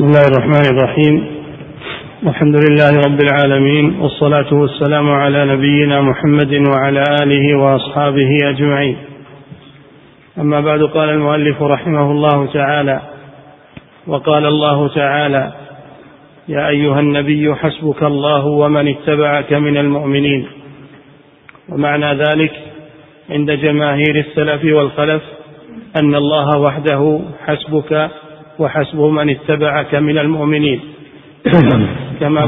بسم الله الرحمن الرحيم. الحمد لله رب العالمين والصلاة والسلام على نبينا محمد وعلى آله وأصحابه أجمعين. أما بعد قال المؤلف رحمه الله تعالى وقال الله تعالى يا أيها النبي حسبك الله ومن اتبعك من المؤمنين. ومعنى ذلك عند جماهير السلف والخلف أن الله وحده حسبك وحسب من اتبعك من المؤمنين. كما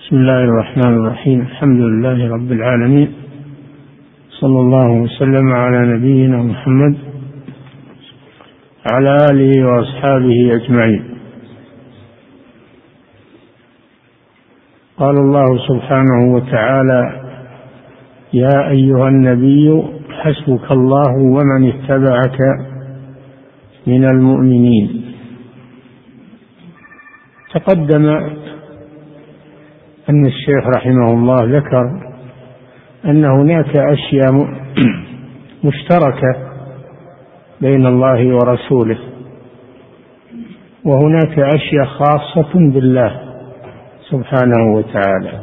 بسم الله الرحمن الرحيم. الحمد لله رب العالمين. صلى الله وسلم على نبينا محمد على آله وأصحابه أجمعين. قال الله سبحانه وتعالى يا أيها النبي حسبك الله ومن اتبعك من المؤمنين. تقدم أن الشيخ رحمه الله ذكر أن هناك أشياء مشتركة بين الله ورسوله وهناك أشياء خاصة بالله سبحانه وتعالى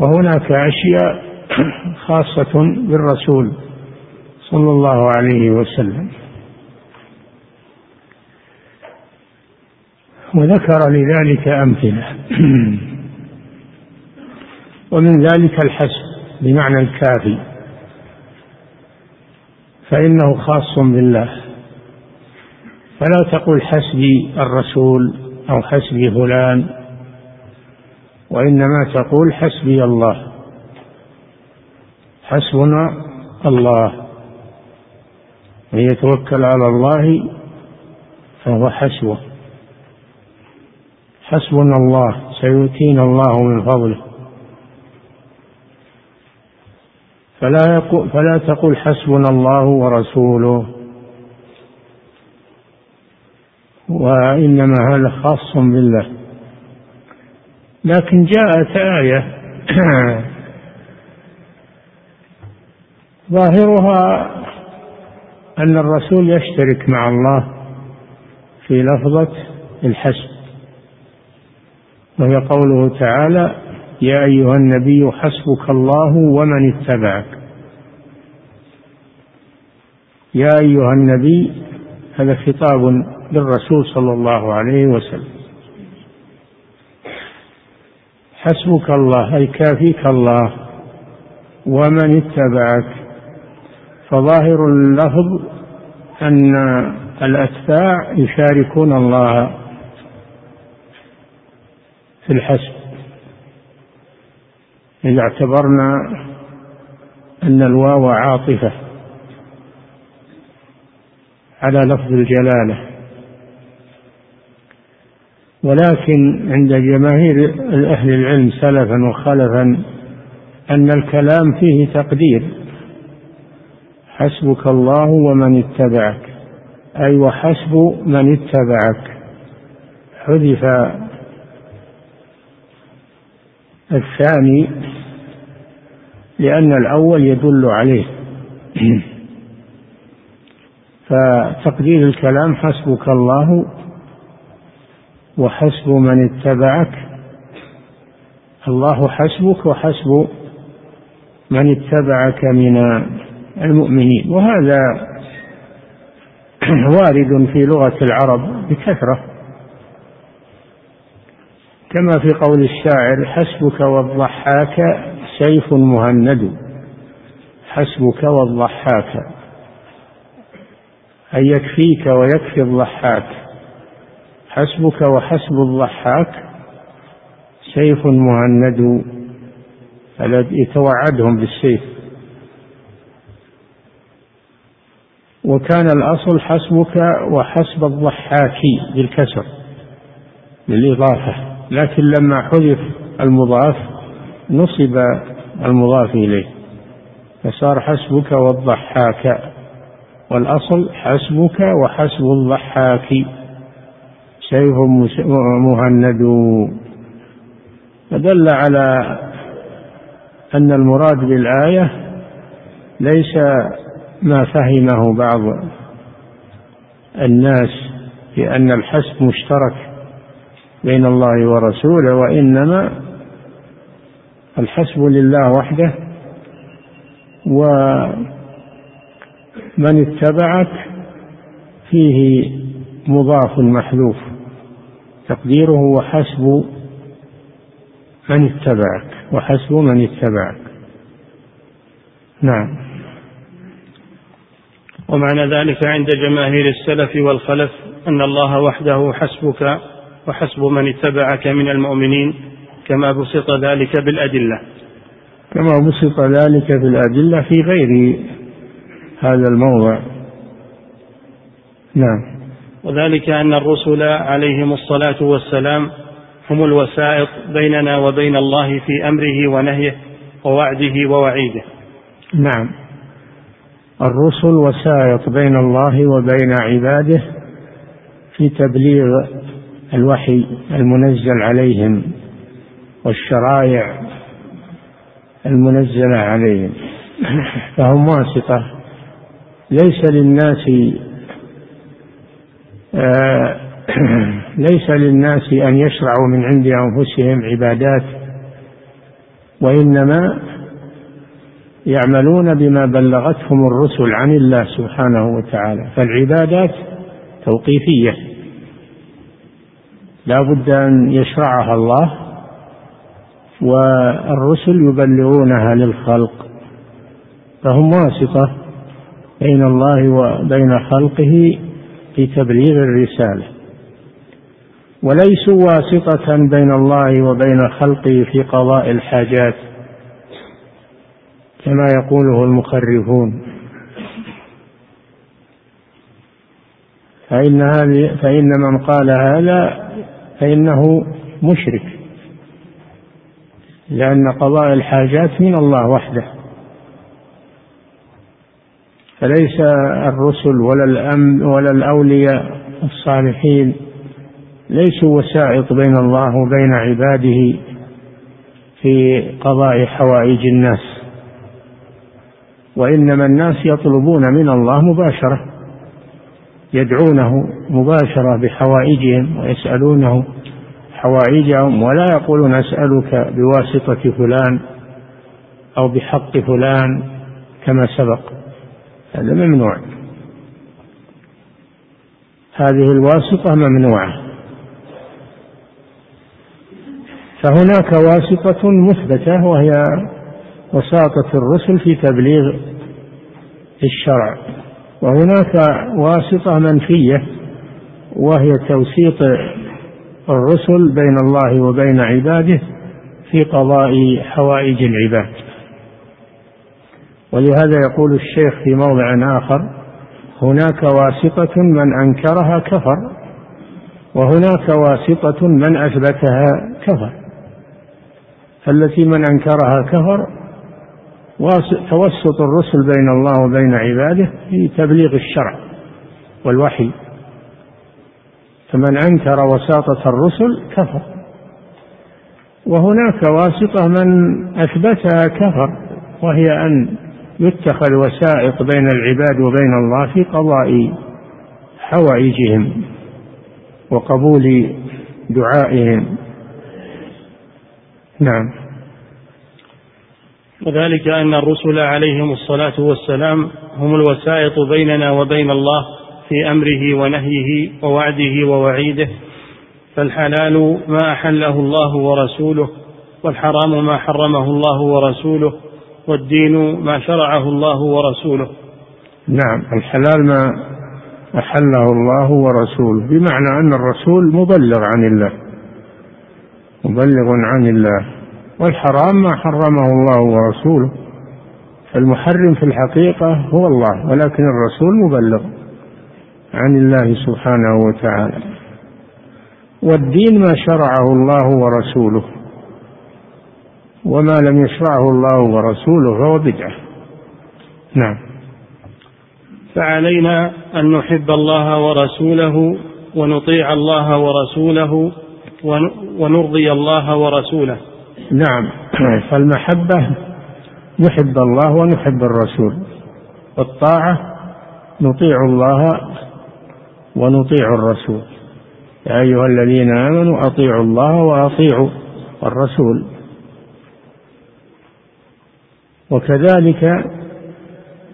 وهناك أشياء خاصة بالرسول صلى الله عليه وسلم. وذكر لذلك أمثلة. ومن ذلك الحسب بمعنى الكافي. فإنه خاص بالله. فلا تقل حسبي الرسول أو حسبي فلان وإنما تقول حسبي الله. حسبنا الله. من يتوكل على الله فهو حسبه. حسبنا الله سيؤتينا الله من فضله. فلا يقول فلا تقل حسبنا الله ورسوله. وإنما هذا خاص بالله. لكن جاءت آية ظاهرها أن الرسول يشترك مع الله في لفظة الحسب. وهي قوله تعالى يا أيها النبي حسبك الله ومن اتبعك. يا أيها النبي هذا خطاب للرسول صلى الله عليه وسلم. حسبك الله أي كافيك الله ومن اتبعك. فظاهر اللفظ أن الأتباع يشاركون الله. في الحسب. إذا اعتبرنا أن الواو عاطفة على لفظ الجلالة ولكن عند جماهير أهل العلم سلفا وخلفا أن الكلام فيه تقدير. حسبك الله ومن اتبعك أي وحسب من اتبعك. حذف الثاني لأن الأول يدل عليه. فتقدير الكلام حسبك الله وحسب من اتبعك. الله حسبك وحسب من اتبعك من المؤمنين. وهذا وارد في لغة العرب بكثرة. كما في قول الشاعر حسبك والضحاك سيف مهند. حسبك والضحاك. أي يكفيك ويكفي الضحاك. حسبك وحسب الضحاك سيف مهند. يتوعدهم بالسيف. وكان الأصل حسبك وحسب الضحاك بالكسر بالإضافة. لكن لما حذف المضاف نصب المضاف إليه فصار حسبك والضحاك والأصل حسبك وحسب الضحاك سيف مهند. فدل على أن المراد بالآية ليس ما فهمه بعض الناس لأن الحسب مشترك بين الله ورسوله وإنما الحسب لله وحده. ومن اتبعك فيه مضاف محذوف تقديره وحسب من اتبعك وحسب من اتبعك. نعم. ومعنى ذلك عند جماهير السلف والخلف أن الله وحده حسبك وحسب من اتبعك من المؤمنين كما بسط ذلك بالأدلة. كما بسط ذلك بالأدلة في غير هذا الموضع. نعم. وذلك أن الرسل عليهم الصلاة والسلام هم الوسائط بيننا وبين الله في أمره ونهيه ووعده ووعيده. نعم. الرسل وسائط بين الله وبين عباده في تبليغ الوحي المنزل عليهم والشرائع المنزله عليهم. فهم واسطة. ليس للناس آه، ليس للناس أن يشرعوا من عند أنفسهم عبادات وإنما يعملون بما بلغتهم الرسل عن الله سبحانه وتعالى. فالعبادات توقيفية. لا بد أن يشرعها الله والرسل يبلغونها للخلق فهم واسطة بين الله وبين خلقه في تبليغ الرسالة. وليسوا واسطة بين الله وبين خلقه في قضاء الحاجات كما يقوله المخرفون. فإن هذه فإن من قال هذا فإنه مشرك لأن قضاء الحاجات من الله وحده. فليس الرسل ولا الأم ولا الأولياء الصالحين ليسوا وسائط بين الله وبين عباده في قضاء حوائج الناس. وإنما الناس يطلبون من الله مباشرة. يدعونه مباشرة بحوائجهم ويسألونه حوائجهم ولا يقولون أسألك بواسطة فلان أو بحق فلان كما سبق. هذا ممنوع. هذه الواسطة ممنوعة. فهناك واسطة مثبتة وهي وساطة الرسل في تبليغ الشرع. وهناك واسطة منفية وهي توسيط الرسل بين الله وبين عباده في قضاء حوائج العباد. ولهذا يقول الشيخ في موضع آخر هناك واسطة من أنكرها كفر وهناك واسطة من أثبتها كفر. فالتي من أنكرها كفر توسط الرسل بين الله وبين عباده في تبليغ الشرع والوحي. فمن أنكر وساطة الرسل كفر. وهناك واسطة من أثبتها كفر وهي أن يتخذ وسائط بين العباد وبين الله في قضاء حوائجهم وقبول دعائهم. نعم. وذلك أن الرسل عليهم الصلاة والسلام هم الوسائط بيننا وبين الله في أمره ونهيه ووعده ووعيده. فالحلال ما أحله الله ورسوله والحرام ما حرمه الله ورسوله والدين ما شرعه الله ورسوله. نعم الحلال ما أحله الله ورسوله. بمعنى أن الرسول مبلغ عن الله مبلغ عن الله. والحرام ما حرمه الله ورسوله. فالمحرم في الحقيقة هو الله ولكن الرسول مبلغ عن الله سبحانه وتعالى. والدين ما شرعه الله ورسوله وما لم يشرعه الله ورسوله فهو بدعة. نعم. فعلينا أن نحب الله ورسوله ونطيع الله ورسوله ونرضي الله ورسوله. نعم. فالمحبة نحب الله ونحب الرسول. والطاعة نطيع الله ونطيع الرسول. يا أيها الذين آمنوا أطيعوا الله وأطيعوا الرسول. وكذلك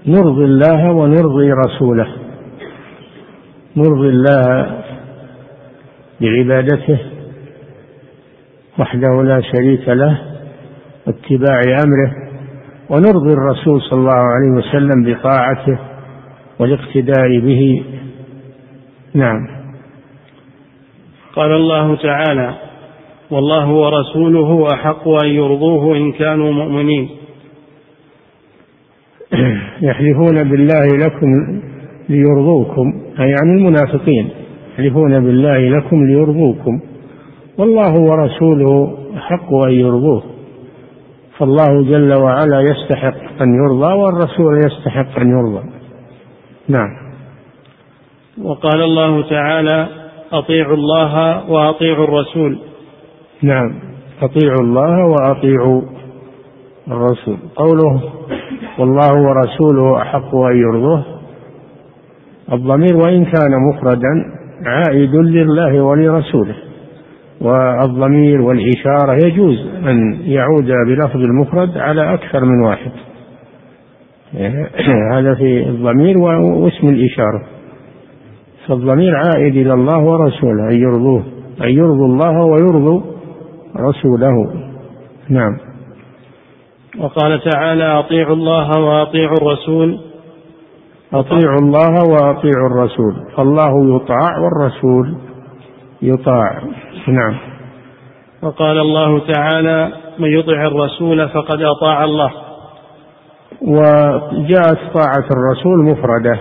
نرضي الله ونرضي رسوله. نرضي الله بعبادته وحده لا شريك له واتباع أمره ونرضي الرسول صلى الله عليه وسلم بطاعته والاقتداء به. نعم. قال الله تعالى والله ورسوله أحق أن يرضوه إن كانوا مؤمنين. يحلفون بالله لكم ليرضوكم أي يعني المنافقين. يحلفون بالله لكم ليرضوكم. والله ورسوله حق أن يرضوه. فالله جل وعلا يستحق أن يرضى والرسول يستحق أن يرضى. نعم. وقال الله تعالى أطيعوا الله وأطيعوا الرسول. نعم. أطيعوا الله وأطيعوا الرسول. قوله والله ورسوله أحق أن يرضوه. الضمير وإن كان مفردا عائد لله ولرسوله. والضمير والإشارة يجوز أن يعود بلفظ المفرد على أكثر من واحد. هذا في الضمير واسم الإشارة. فالضمير عائد إلى الله ورسوله أن يرضوه أن يرضوا الله ويرضوا رسوله. نعم. وقال تعالى أطيعوا الله وأطيعوا الرسول. أطيعوا الله وأطيعوا الرسول. فالله يطاع والرسول يطاع. نعم. وقال الله تعالى من يطع الرسول فقد أطاع الله. وجاءت طاعة الرسول مفردة.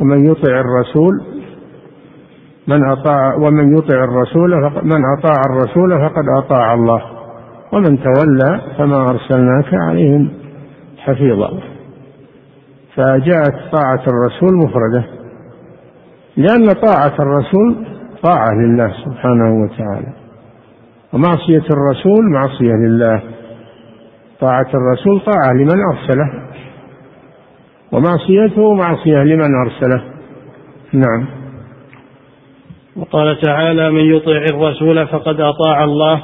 ومن يطع الرسول من أطاع ومن يطع الرسول من أطاع الرسول فقد أطاع الله. ومن تولى فما أرسلناك عليهم حفيظا. فجاءت طاعة الرسول مفردة. لأن طاعة الرسول طاعة لله سبحانه وتعالى. ومعصية الرسول معصية لله. طاعة الرسول طاعة لمن أرسله. ومعصيته معصية لمن أرسله. نعم. وقال تعالى من يطع الرسول فقد أطاع الله.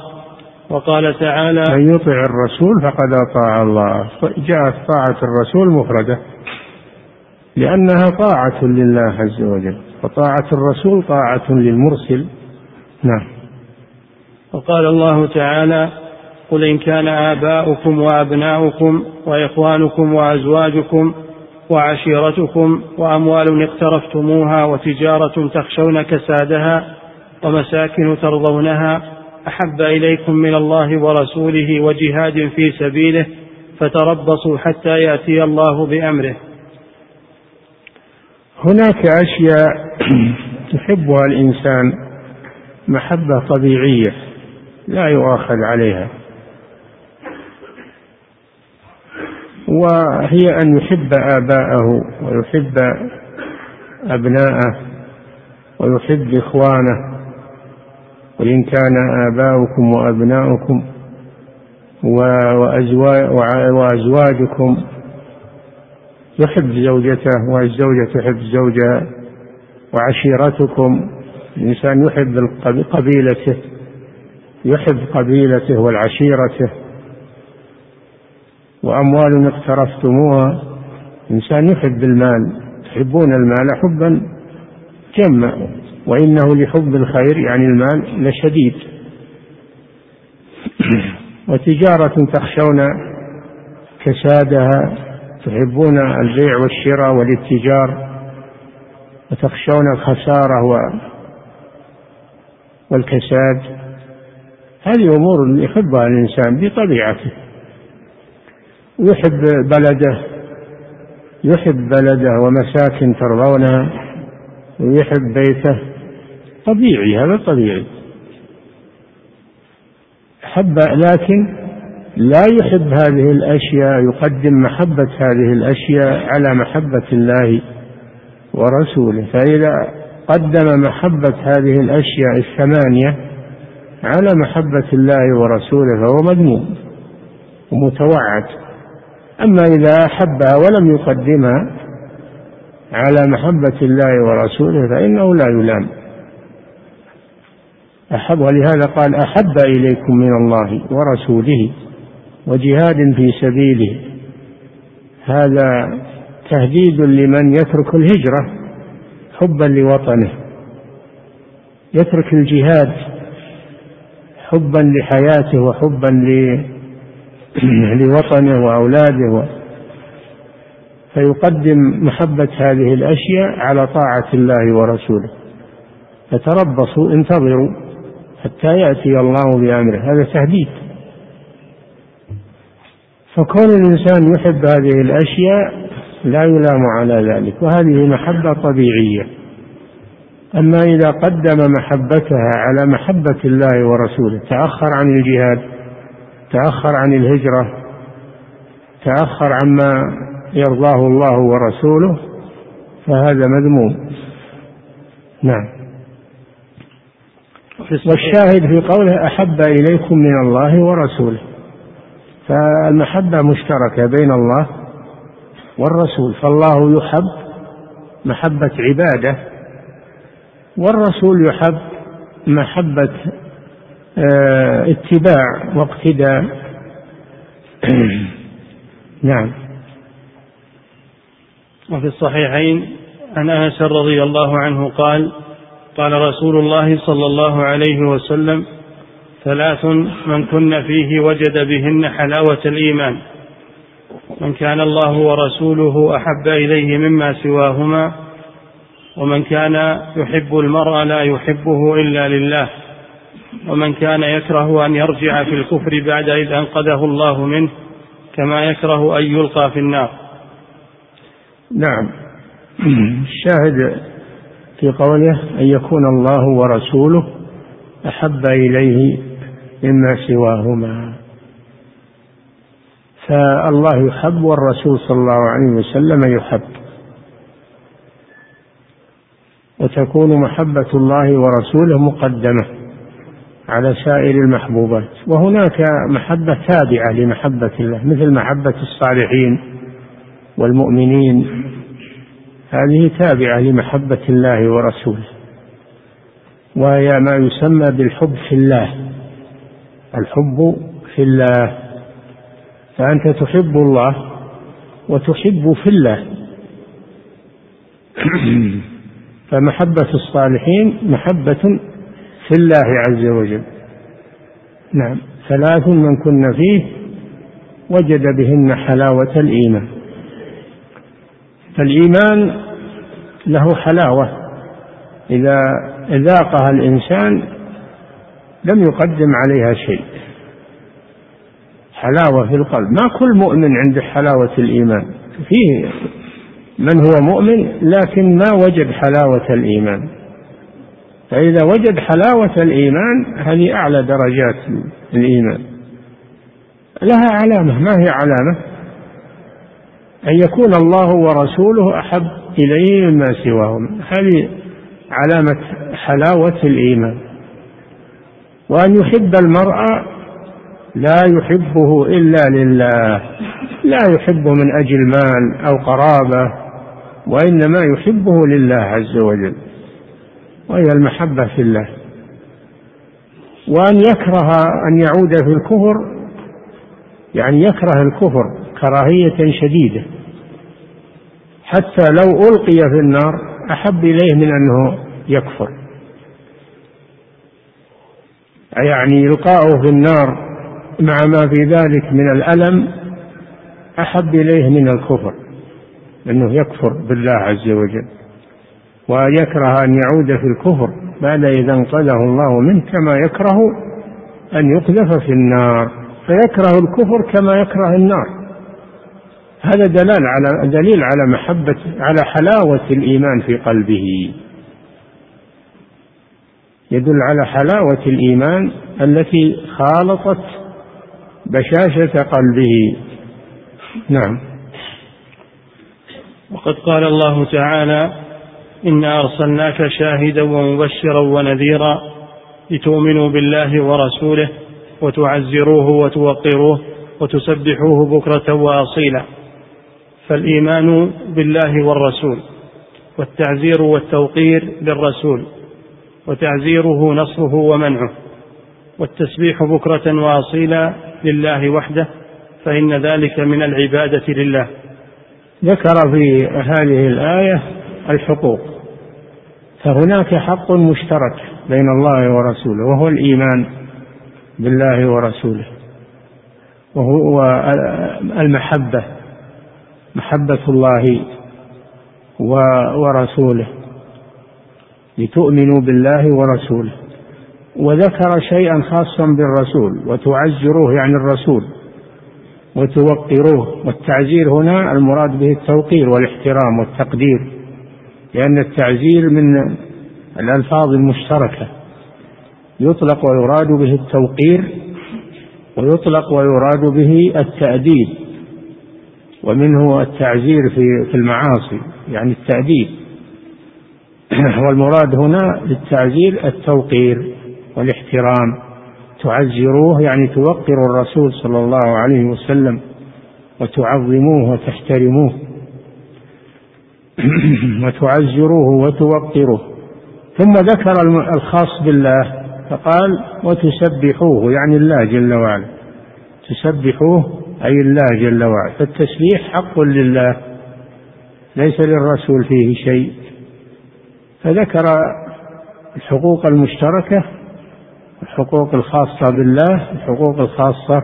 وقال تعالى من يطع الرسول فقد أطاع الله. جاءت طاعة الرسول مفردة. لأنها طاعة لله عز وجل. وطاعة الرسول طاعة للمرسل. نعم. وقال الله تعالى قل إن كان آباؤكم وأبناؤكم وإخوانكم وأزواجكم وعشيرتكم وأموال اقترفتموها وتجارة تخشون كسادها ومساكن ترضونها أحب إليكم من الله ورسوله وجهاد في سبيله فتربصوا حتى يأتي الله بأمره. هناك أشياء يحبها الإنسان محبة طبيعية لا يؤاخذ عليها. وهي أن يحب آباءه ويحب أبناءه ويحب إخوانه. وإن كان آباؤكم وأبناؤكم وأزواجكم يحب زوجته والزوجة تحب زوجها وعشيرتكم الإنسان يحب قبيلته يحب قبيلته والعشيرته. وأموال اقترفتموها الإنسان يحب المال تحبون المال حبا جما وإنه لحب الخير يعني المال لشديد. وتجارة تخشون كسادها تحبون البيع والشراء والاتجار وتخشون الخسارة والكساد هذه أمور يحبها الإنسان بطبيعته. يحب بلده يحب بلده ومساكن ترضونها ويحب بيته. طبيعي هذا طبيعي. حب لكن لا يحب هذه الأشياء يقدم محبة هذه الأشياء على محبة الله ورسوله. فإذا قدم محبة هذه الأشياء الثمانية على محبة الله ورسوله فهو مذموم ومتوعد. أما إذا أحبها ولم يقدمها على محبة الله ورسوله فإنه لا يلام. أحب ولهذا قال أحب إليكم من الله ورسوله. وجهاد في سبيله. هذا تهديد لمن يترك الهجرة حبا لوطنه. يترك الجهاد حبا لحياته وحبا لوطنه وأولاده. فيقدم محبة هذه الأشياء على طاعة الله ورسوله. فتربصوا انتظروا حتى يأتي الله بأمره. هذا تهديد. فكون الإنسان يحب هذه الأشياء لا يلام على ذلك وهذه محبة طبيعية. أما إذا قدم محبتها على محبة الله ورسوله تأخر عن الجهاد تأخر عن الهجرة تأخر عما يرضاه الله ورسوله فهذا مذموم. نعم. والشاهد في قوله أحب إليكم من الله ورسوله. فالمحبة مشتركة بين الله والرسول فالله يحب محبة عباده والرسول يحب محبة آه، اتباع واقتداء. نعم. وفي الصحيحين عن أنس رضي الله عنه قال قال رسول الله صلى الله عليه وسلم ثلاث من كن فيه وجد بهن حلاوة الإيمان. من كان الله ورسوله أحب إليه مما سواهما ومن كان يحب المرء لا يحبه إلا لله. ومن كان يكره أن يرجع في الكفر بعد إذ أنقذه الله منه كما يكره أن يلقى في النار. نعم. الشاهد في قوله أن يكون الله ورسوله أحب إليه مما سواهما. فالله يحب والرسول صلى الله عليه وسلم يحب. وتكون محبة الله ورسوله مقدمة على سائر المحبوبات. وهناك محبة تابعة لمحبة الله مثل محبة الصالحين والمؤمنين. هذه تابعة لمحبة الله ورسوله وهي ما يسمى بالحب في الله. الحب في الله. فأنت تحب الله وتحب في الله. فمحبة الصالحين محبة في الله عز وجل. نعم. ثلاث من كن فيه وجد بهن حلاوة الإيمان. فالإيمان له حلاوة. إذا ذاقها الإنسان لم يقدم عليها شيء. حلاوة في القلب. ما كل مؤمن عنده حلاوة الإيمان. فيه من هو مؤمن لكن ما وجد حلاوة الإيمان. فإذا وجد حلاوة الإيمان هذه أعلى درجات الإيمان. لها علامة. ما هي علامة؟ أن يكون الله ورسوله أحب إليه مما سواهم. هذه علامة حلاوة الإيمان. وأن يحب المرء لا يحبه إلا لله لا يحبه من أجل مال أو قرابة وإنما يحبه لله عز وجل وهي المحبة في الله. وأن يكره أن يعود في الكفر يعني يكره الكفر كراهية شديدة. حتى لو ألقي في النار أحب إليه من أنه يكفر. يعني إلقاؤه في النار مع ما في ذلك من الألم أحب إليه من الكفر أنه يكفر بالله عز وجل ويكره أن يعود في الكفر بعد إذا انقذه الله منه كما يكره أن يقذف في النار فيكره الكفر كما يكره النار. هذا دلال على دليل على محبة على حلاوة الإيمان في قلبه. يدل على حلاوة الإيمان التي خالطت بشاشة قلبه. نعم. وقد قال الله تعالى إنا أرسلناك شاهدا ومبشرا ونذيرا لتؤمنوا بالله ورسوله وتعزروه وتوقروه وتسبحوه بكرة وأصيلا. فالإيمان بالله والرسول والتعزير والتوقير للرسول وتعزيره نصره ومنعه. والتسبيح بكرة وأصيلا لله وحده فإن ذلك من العبادة لله. ذكر في هذه الآية الحقوق. فهناك حق مشترك بين الله ورسوله وهو الإيمان بالله ورسوله وهو المحبة محبة الله ورسوله. لتؤمنوا بالله ورسوله. وذكر شيئا خاصا بالرسول وتعزروه يعني الرسول وتوقروه. والتعزير هنا المراد به التوقير والاحترام والتقدير لأن التعزير من الألفاظ المشتركة. يطلق ويراد به التوقير ويطلق ويراد به التأديب. ومنه التعزير في المعاصي يعني التأديب. والمراد هنا بالتعزير التوقير والاحترام. تعزروه يعني توقروا الرسول صلى الله عليه وسلم وتعظموه وتحترموه. وتعزروه وتوقروه. ثم ذكر الخاص بالله فقال وتسبحوه يعني الله جل وعلا. تسبحوه أي الله جل وعلا. فالتسبيح حق لله ليس للرسول فيه شيء. فذكر الحقوق المشتركة الحقوق الخاصة بالله الحقوق الخاصة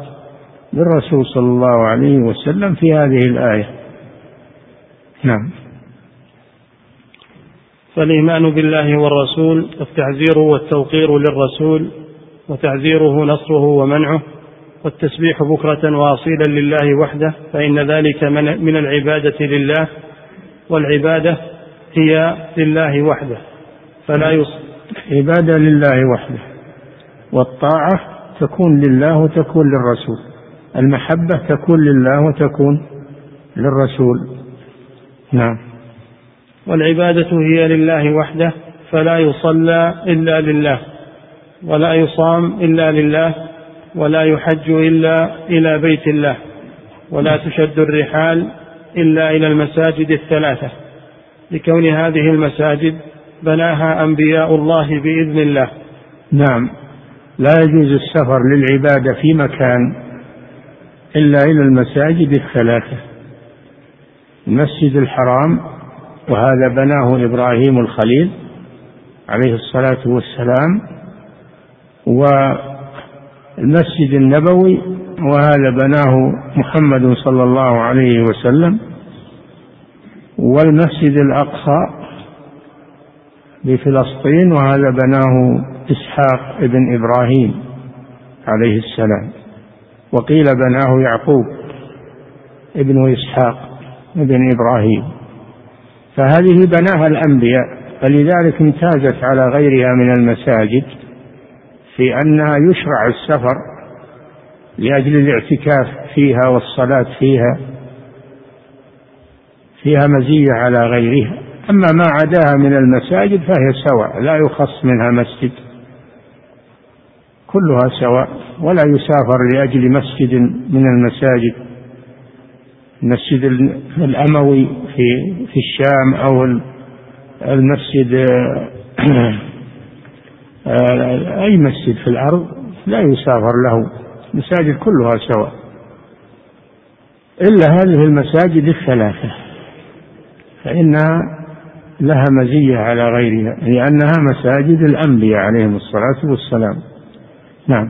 بالرسول صلى الله عليه وسلم في هذه الآية. نعم. فالإيمان بالله والرسول التعزير والتوقير للرسول وتعزيره نصره ومنعه والتسبيح بكرة وأصيلا لله وحده فإن ذلك من العبادة لله والعبادة هي لله وحده فلا يص عبادة لله وحده والطاعة تكون لله وتكون للرسول المحبة تكون لله وتكون للرسول. نعم. والعبادة هي لله وحده فلا يصلى إلا لله ولا يصام إلا لله ولا يحج إلا إلى بيت الله ولا تشد الرحال إلا إلى المساجد الثلاثة. لكون هذه المساجد بناها أنبياء الله بإذن الله. نعم. لا يجوز السفر للعبادة في مكان إلا إلى المساجد الثلاثة. المسجد الحرام وهذا بناه إبراهيم الخليل عليه الصلاة والسلام والمسجد النبوي وهذا بناه محمد صلى الله عليه وسلم والمسجد الأقصى بفلسطين وهذا بناه إسحاق ابن إبراهيم عليه السلام. وقيل بناه يعقوب ابن إسحاق ابن إبراهيم. فهذه بناها الأنبياء. فلذلك امتازت على غيرها من المساجد في أنها يشرع السفر لأجل الاعتكاف فيها والصلاة فيها. فيها مزية على غيرها. أما ما عداها من المساجد فهي سواء لا يخص منها مسجد. كلها سواء ولا يسافر لأجل مسجد من المساجد. المسجد الأموي في في الشام أو المسجد أي مسجد في الأرض لا يسافر له. المساجد كلها سواء. إلا هذه المساجد الثلاثة. فإنها لها مزية على غيرها لأنها مساجد الأنبياء عليهم الصلاة والسلام. نعم.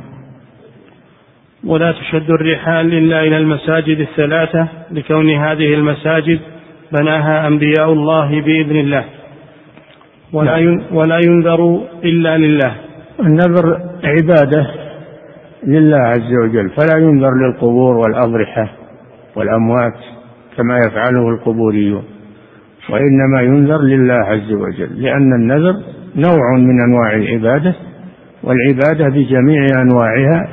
ولا تشد الرحال إلا إلى المساجد الثلاثة لكون هذه المساجد بناها أنبياء الله بإذن الله. ولا نعم. ولا ينذر إلا لله. النذر عبادة لله عز وجل فلا ينذر للقبور والأضرحة والأموات كما يفعله القبوريون. وإنما ينذر لله عز وجل لأن النذر نوع من أنواع العبادة والعبادة بجميع أنواعها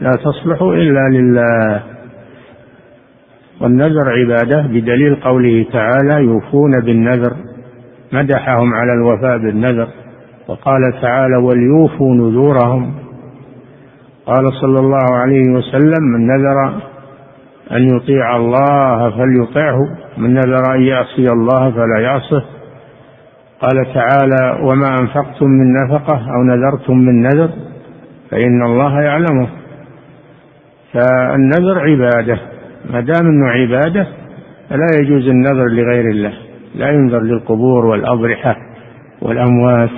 لا تصلح إلا لله. والنذر عبادة بدليل قوله تعالى يوفون بالنذر مدحهم على الوفاء بالنذر. وقال تعالى وليوفوا نذورهم. قال صلى الله عليه وسلم من نذر أن يطيع الله فليطعه. من نذر أن يعصي الله فلا يعصه. قال تعالى وما أنفقتم من نفقة أو نذرتم من نذر فإن الله يعلمه فالنذر عبادة. ما دام أنه عبادة فلا يجوز النذر لغير الله. لا ينذر للقبور والأضرحة والأموات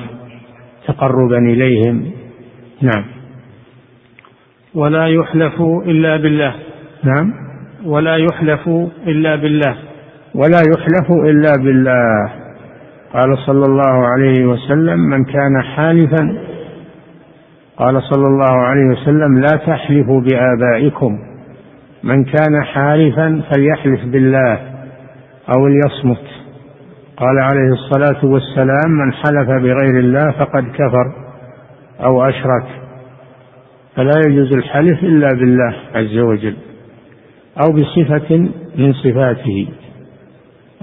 تقربا إليهم. نعم. ولا يحلف إلا بالله. نعم. ولا يحلف إلا بالله. ولا يحلف إلا بالله. قال صلى الله عليه وسلم من كان حالفا قال صلى الله عليه وسلم لا تحلفوا بآبائكم. من كان حالفا فليحلف بالله أو ليصمت. قال عليه الصلاة والسلام من حلف بغير الله فقد كفر أو أشرك. فلا يجوز الحلف إلا بالله عز وجل. أو بصفة من صفاته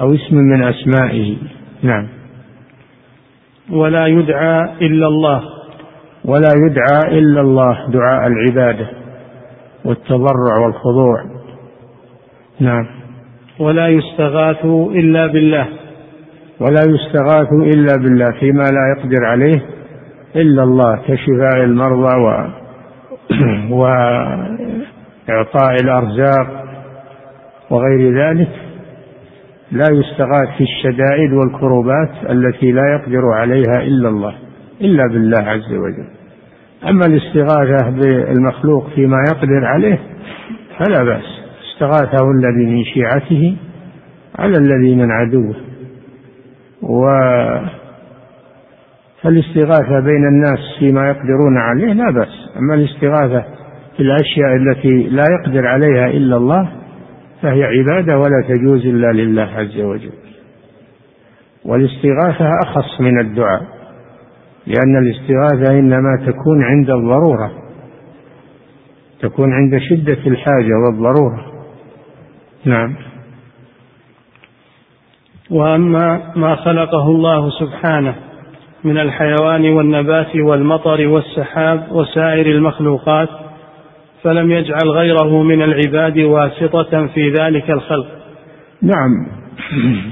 أو اسم من أسمائه. نعم. ولا يدعى إلا الله ولا يدعى إلا الله دعاء العبادة والتضرع والخضوع. نعم. ولا يستغاث إلا بالله ولا يستغاث إلا بالله فيما لا يقدر عليه إلا الله كشفاء المرضى و وإعطاء الأرزاق وغير ذلك لا يستغاث في الشدائد والكروبات التي لا يقدر عليها إلا الله إلا بالله عز وجل. أما الاستغاثة بالمخلوق فيما يقدر عليه فلا بأس. استغاثه الذي من شيعته على الذي من عدوه. و فالاستغاثة بين الناس فيما يقدرون عليه لا بأس. أما الاستغاثة في الأشياء التي لا يقدر عليها إلا الله فهي عبادة ولا تجوز إلا لله عز وجل. والاستغاثة أخص من الدعاء لأن الاستغاثة إنما تكون عند الضرورة تكون عند شدة الحاجة والضرورة. نعم. وأما ما خلقه الله سبحانه من الحيوان والنبات والمطر والسحاب وسائر المخلوقات فلم يجعل غيره من العباد واسطة في ذلك الخلق. نعم.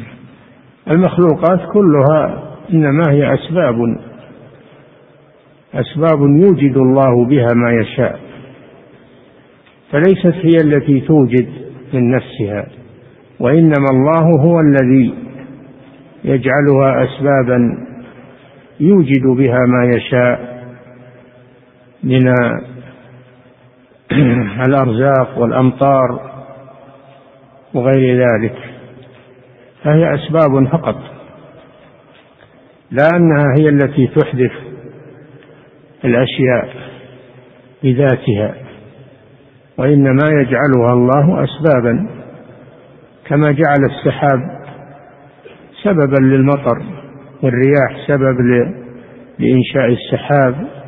المخلوقات كلها إنما هي أسباب أسباب يوجد الله بها ما يشاء. فليست هي التي توجد من نفسها وإنما الله هو الذي يجعلها اسبابا يوجد بها ما يشاء من الارزاق والأمطار وغير ذلك. فهي أسباب فقط. لا أنها هي التي تحدث الأشياء بذاتها وإنما يجعلها الله اسبابا كما جعل السحاب سببا للمطر والرياح سبب لإنشاء السحاب.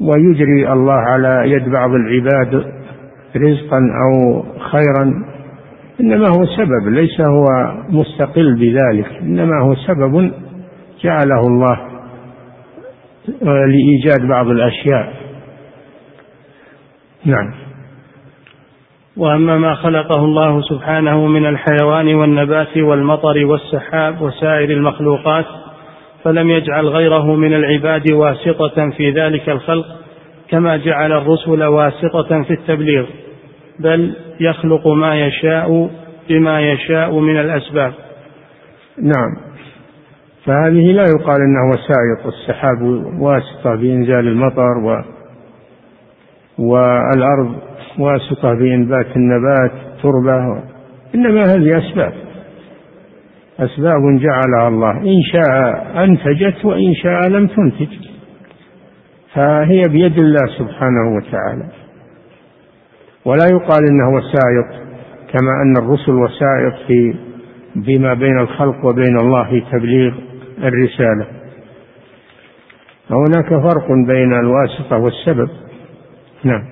ويجري الله على يد بعض العباد رزقا أو خيرا. إنما هو سبب ليس هو مستقل بذلك. إنما هو سبب جعله الله لإيجاد بعض الأشياء. نعم. وأما ما خلقه الله سبحانه من الحيوان والنبات والمطر والسحاب وسائر المخلوقات فلم يجعل غيره من العباد واسطة في ذلك الخلق كما جعل الرسل واسطة في التبليغ بل يخلق ما يشاء بما يشاء من الأسباب. نعم. فهذه لا يقال إنه وسائط السحاب واسطة بإنزال المطر و والأرض واسطة بإنبات النبات تربة إنما هذه أسباب. أسباب جعلها الله. إن شاء أنتجت وإن شاء لم تنتج. فهي بيد الله سبحانه وتعالى. ولا يقال إنه وسائط كما أن الرسل وسائط في بما بين الخلق وبين الله في تبليغ الرسالة. فهناك فرق بين الواسطة والسبب. نعم.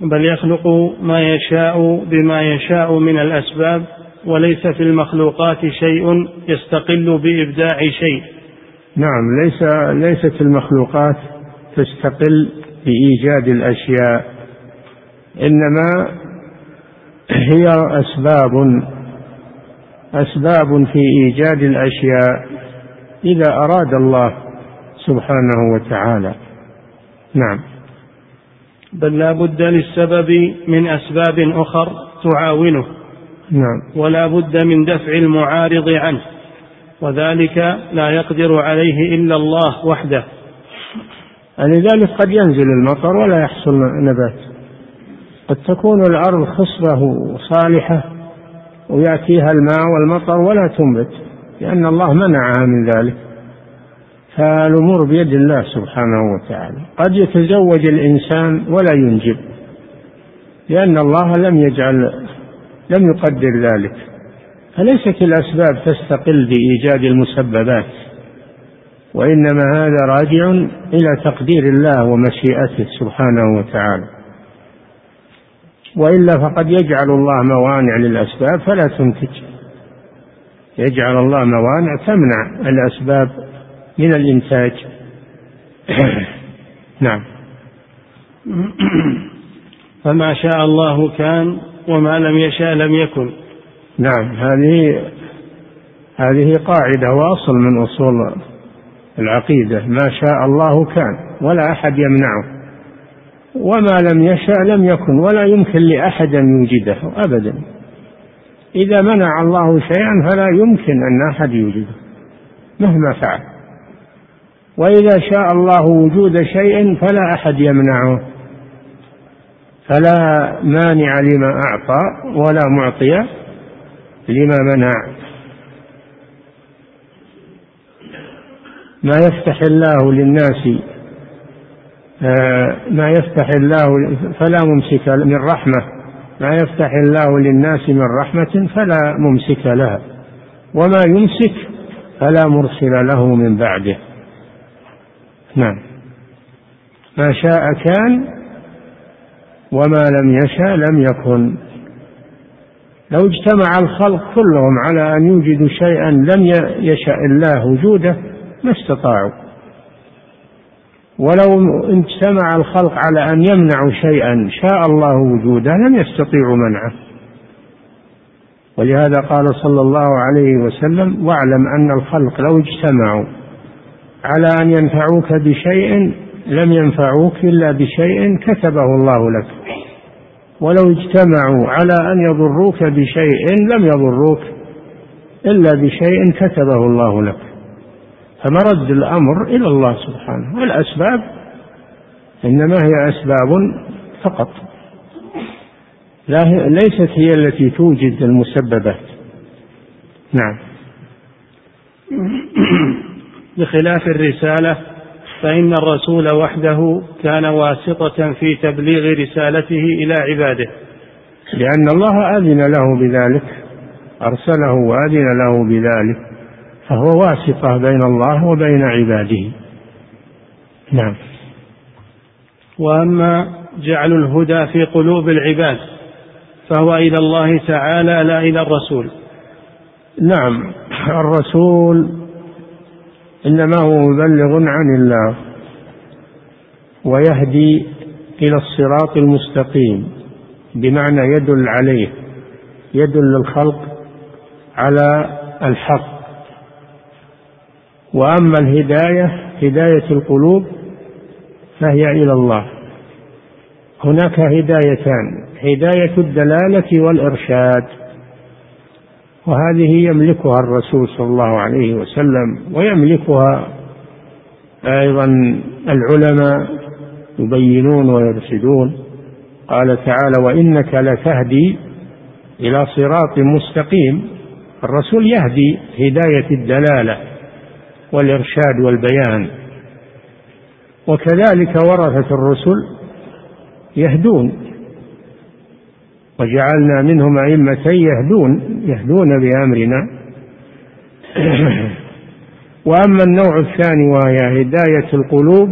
بل يخلق ما يشاء بما يشاء من الأسباب وليس في المخلوقات شيء يستقل بإبداع شيء. نعم ليس ليست المخلوقات تستقل بإيجاد الأشياء إنما هي أسباب أسباب في إيجاد الأشياء إذا أراد الله سبحانه وتعالى. نعم. بل لا بد للسبب من أسباب أخر تعاونه. نعم. ولا بد من دفع المعارض عنه وذلك لا يقدر عليه إلا الله وحده. لذلك قد ينزل المطر ولا يحصل نبات. قد تكون الأرض خصبة صالحة ويأتيها الماء والمطر ولا تنبت لأن الله منعها من ذلك. فالأمور بيد الله سبحانه وتعالى. قد يتزوج الإنسان ولا ينجب لأن الله لم يجعل لم يقدر ذلك. فليست الأسباب تستقل بإيجاد المسببات وإنما هذا راجع إلى تقدير الله ومشيئته سبحانه وتعالى. وإلا فقد يجعل الله موانع للأسباب فلا تنتج. يجعل الله موانع تمنع الأسباب من الإنتاج. نعم. فما شاء الله كان وما لم يشاء لم يكن. نعم هذه هذه قاعدة وأصل من أصول العقيدة. ما شاء الله كان ولا أحد يمنعه. وما لم يشاء لم يكن ولا يمكن لأحد أن يوجده أبدا. إذا منع الله شيئا فلا يمكن أن أحد يوجده مهما فعل. وإذا شاء الله وجود شيء فلا أحد يمنعه. فلا مانع لما أعطى ولا معطي لما منع. ما يفتح الله للناس آه، ما يفتح الله فلا ممسك من رحمة. ما يفتح الله للناس من رحمة فلا ممسك لها وما يمسك فلا مرسل له من بعده. نعم. ما شاء كان وما لم يشاء لم يكن. لو اجتمع الخلق كلهم على أن يوجدوا شيئا لم يشا الله وجوده ما استطاعوا. ولو اجتمع الخلق على أن يمنعوا شيئا شاء الله وجوده لم يستطيعوا منعه. ولهذا قال صلى الله عليه وسلم واعلم أن الخلق لو اجتمعوا على أن ينفعوك بشيء لم ينفعوك إلا بشيء كتبه الله لك. ولو اجتمعوا على أن يضروك بشيء لم يضروك إلا بشيء كتبه الله لك. فمرد الأمر إلى الله سبحانه. والأسباب إنما هي أسباب فقط. لا ليست هي التي توجد المسببات. نعم. بخلاف الرسالة فإن الرسول وحده كان واسطة في تبليغ رسالته إلى عباده. لأن الله أذن له بذلك أرسله وأذن له بذلك فهو واسطة بين الله وبين عباده. نعم. وأما جعل الهدى في قلوب العباد فهو إلى الله تعالى لا إلى الرسول. نعم. الرسول إنما هو مبلغ عن الله ويهدي إلى الصراط المستقيم بمعنى يدل عليه يدل الخلق على الحق. وأما الهداية هداية القلوب فهي إلى الله. هناك هدايتان هداية الدلالة والإرشاد. وهذه يملكها الرسول صلى الله عليه وسلم ويملكها أيضا العلماء يبينون ويرشدون. قال تعالى وإنك لتهدي إلى صراط مستقيم. الرسول يهدي هداية الدلالة والإرشاد والبيان. وكذلك ورثة الرسل يهدون. وجعلنا منهم أئمة يهدون يهدون بأمرنا. وأما النوع الثاني وهي هداية القلوب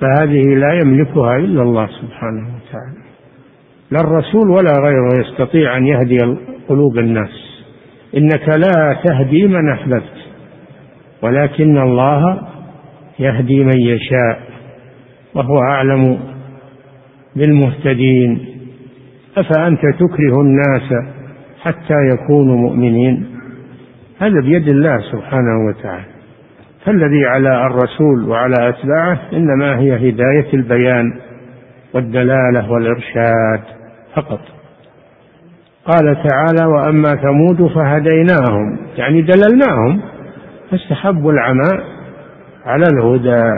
فهذه لا يملكها إلا الله سبحانه وتعالى. لا الرسول ولا غيره يستطيع أن يهدي قلوب الناس. إنك لا تهدي من أحببت ولكن الله يهدي من يشاء وهو أعلم بالمهتدين. أفأنت تكره الناس حتى يكونوا مؤمنين؟ هذا بيد الله سبحانه وتعالى. فالذي على الرسول وعلى أتباعه إنما هي هداية البيان والدلالة والإرشاد فقط. قال تعالى وأما ثمود فهديناهم يعني دللناهم فاستحبوا العمى على الهدى.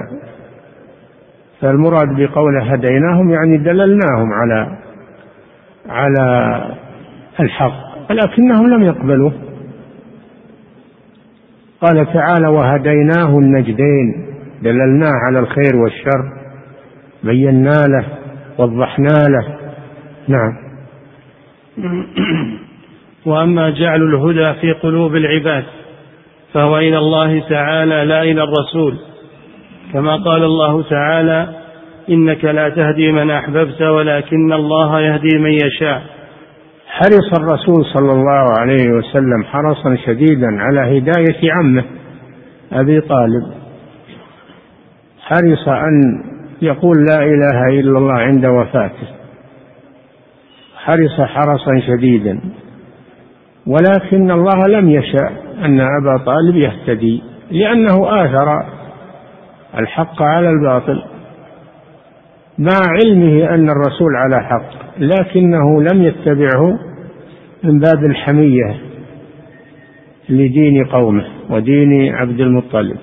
فالمراد بقوله هديناهم يعني دللناهم على على الحق ولكنهم لم يقبلوه. قال تعالى وهديناه النجدين دللناه على الخير والشر بينا له وضحنا له. نعم. وأما جعل الهدى في قلوب العباد فهو إلى الله تعالى لا إلى الرسول كما قال الله تعالى إنك لا تهدي من أحببت ولكن الله يهدي من يشاء. حرص الرسول صلى الله عليه وسلم حرصا شديدا على هداية عمه أبي طالب. حرص أن يقول لا إله إلا الله عند وفاته. حرص حرصا شديدا. ولكن الله لم يشاء أن أبا طالب يهتدي لأنه آثر الحق على الباطل. مع علمه أن الرسول على حق لكنه لم يتبعه من باب الحمية لدين قومه ودين عبد المطلب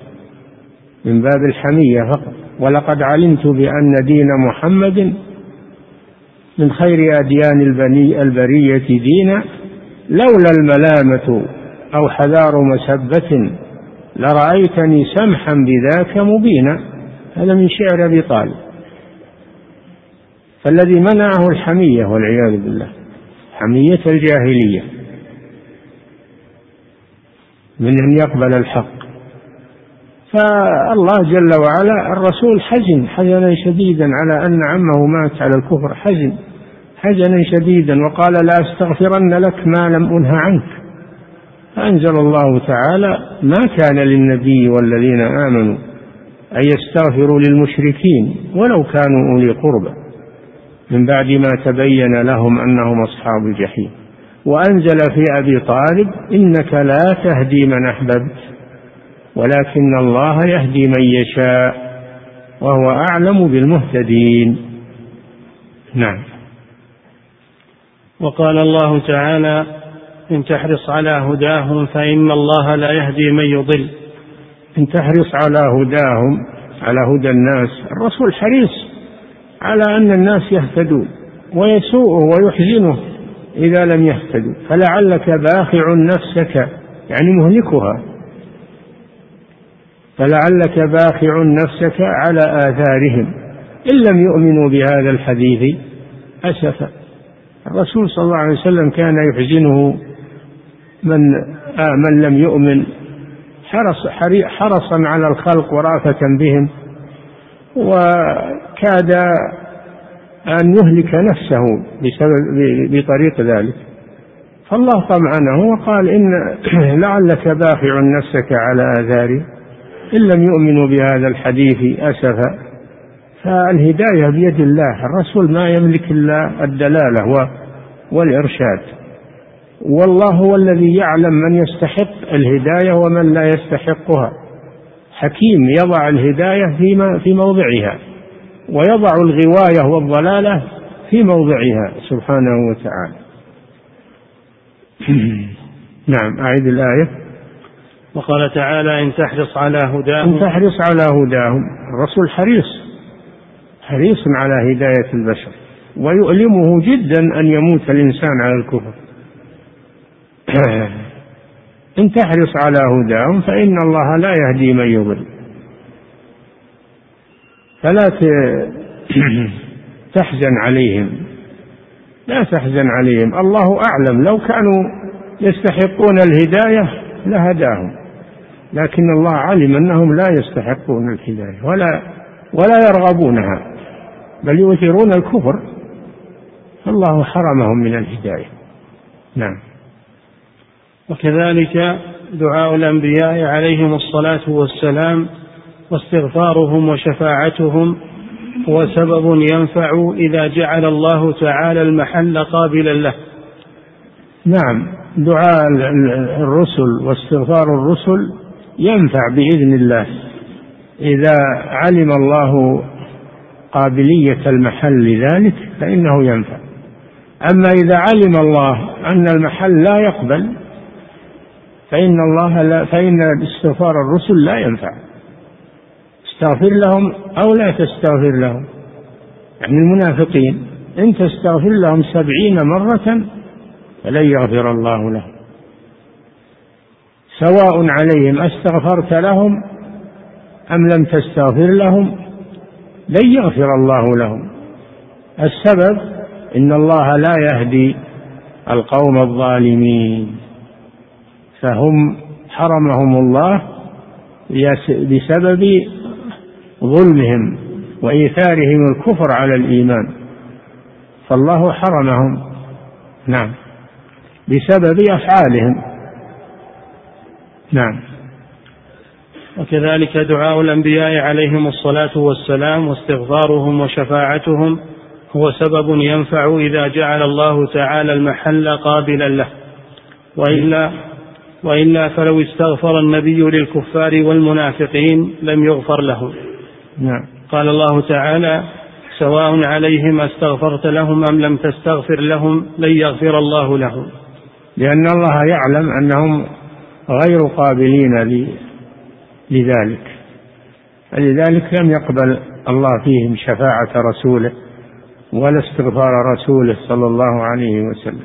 من باب الحمية فقط. ولقد علمت بأن دين محمد من خير أديان البني البرية دينا لولا الملامة أو حذار مسبة لرأيتني سمحا بذاك مبينا. هذا من شعر أبي طالب. فالذي منعه الحمية والعياذ بالله. حمية الجاهلية. من أن يقبل الحق. فالله جل وعلا الرسول حزن حزنا شديدا على أن عمه مات على الكفر حزن حزنا شديدا وقال لا أستغفرن لك ما لم أنه عنك. فأنزل الله تعالى ما كان للنبي والذين آمنوا أن يستغفروا للمشركين ولو كانوا أولي قربى. من بعد ما تبين لهم أنهم أصحاب الجحيم. وأنزل في أبي طالب إنك لا تهدي من أحببت ولكن الله يهدي من يشاء وهو أعلم بالمهتدين. نعم. وقال الله تعالى إن تحرص على هداهم فإن الله لا يهدي من يضل. إن تحرص على هداهم على هدى الناس الرسول حريص. على أن الناس يهتدون ويسوءه ويحزنه إذا لم يهتدوا. فلعلك باخع نفسك يعني مهلكها. فلعلك باخع نفسك على آثارهم. إن لم يؤمنوا بهذا الحديث أسفا الرسول صلى الله عليه وسلم كان يحزنه من آه من لم يؤمن. حرص حرصا على الخلق ورأفة بهم. وكاد أن يهلك نفسه بسبب بطريق ذلك. فالله طمأنه وقال إن لعلك باخع نفسك على آثاري. إن لم يؤمنوا بهذا الحديث أسفا. فالهداية بيد الله. الرسول ما يملك إلا الدلالة والإرشاد. والله هو الذي يعلم من يستحق الهداية ومن لا يستحقها. حكيم يضع الهداية في في موضعها ويضع الغواية والضلالة في موضعها سبحانه وتعالى. نعم أعيد الآية. وقال تعالى إن تحرص على هداهم إن تحرص على هداهم الرسول حريص حريص على هداية البشر ويؤلمه جدا أن يموت الإنسان على الكفر. إن تحرص على هداهم فإن الله لا يهدي من يضل. فلا تحزن عليهم. لا تحزن عليهم. الله أعلم. لو كانوا يستحقون الهداية لهداهم. لكن الله علم أنهم لا يستحقون الهداية ولا ولا يرغبونها. بل يؤثرون الكفر. فالله حرمهم من الهداية. نعم. وكذلك دعاء الأنبياء عليهم الصلاة والسلام واستغفارهم وشفاعتهم هو سبب ينفع إذا جعل الله تعالى المحل قابلا له. نعم دعاء الرسل واستغفار الرسل ينفع بإذن الله. إذا علم الله قابلية المحل لذلك فإنه ينفع. أما إذا علم الله أن المحل لا يقبل فإن الله لا فإن استغفار الرسل لا ينفع. استغفر لهم أو لا تستغفر لهم. يعني المنافقين إن تستغفر لهم سبعين مرة فلن يغفر الله لهم. سواء عليهم أستغفرت لهم أم لم تستغفر لهم لن يغفر الله لهم. السبب إن الله لا يهدي القوم الظالمين. فهم حرمهم الله بسبب ظلمهم وإيثارهم الكفر على الإيمان. فالله حرمهم. نعم. بسبب أفعالهم. نعم. وكذلك دعاء الأنبياء عليهم الصلاة والسلام واستغفارهم وشفاعتهم هو سبب ينفع إذا جعل الله تعالى المحل قابلا له. وإلا وإلا فلو استغفر النبي للكفار والمنافقين لم يغفر له نعم. قال الله تعالى سواء عليهم استغفرت لهم أم لم تستغفر لهم لن يغفر الله لهم. لأن الله يعلم أنهم غير قابلين لذلك. فلذلك لم يقبل الله فيهم شفاعة رسوله ولا استغفار رسوله صلى الله عليه وسلم.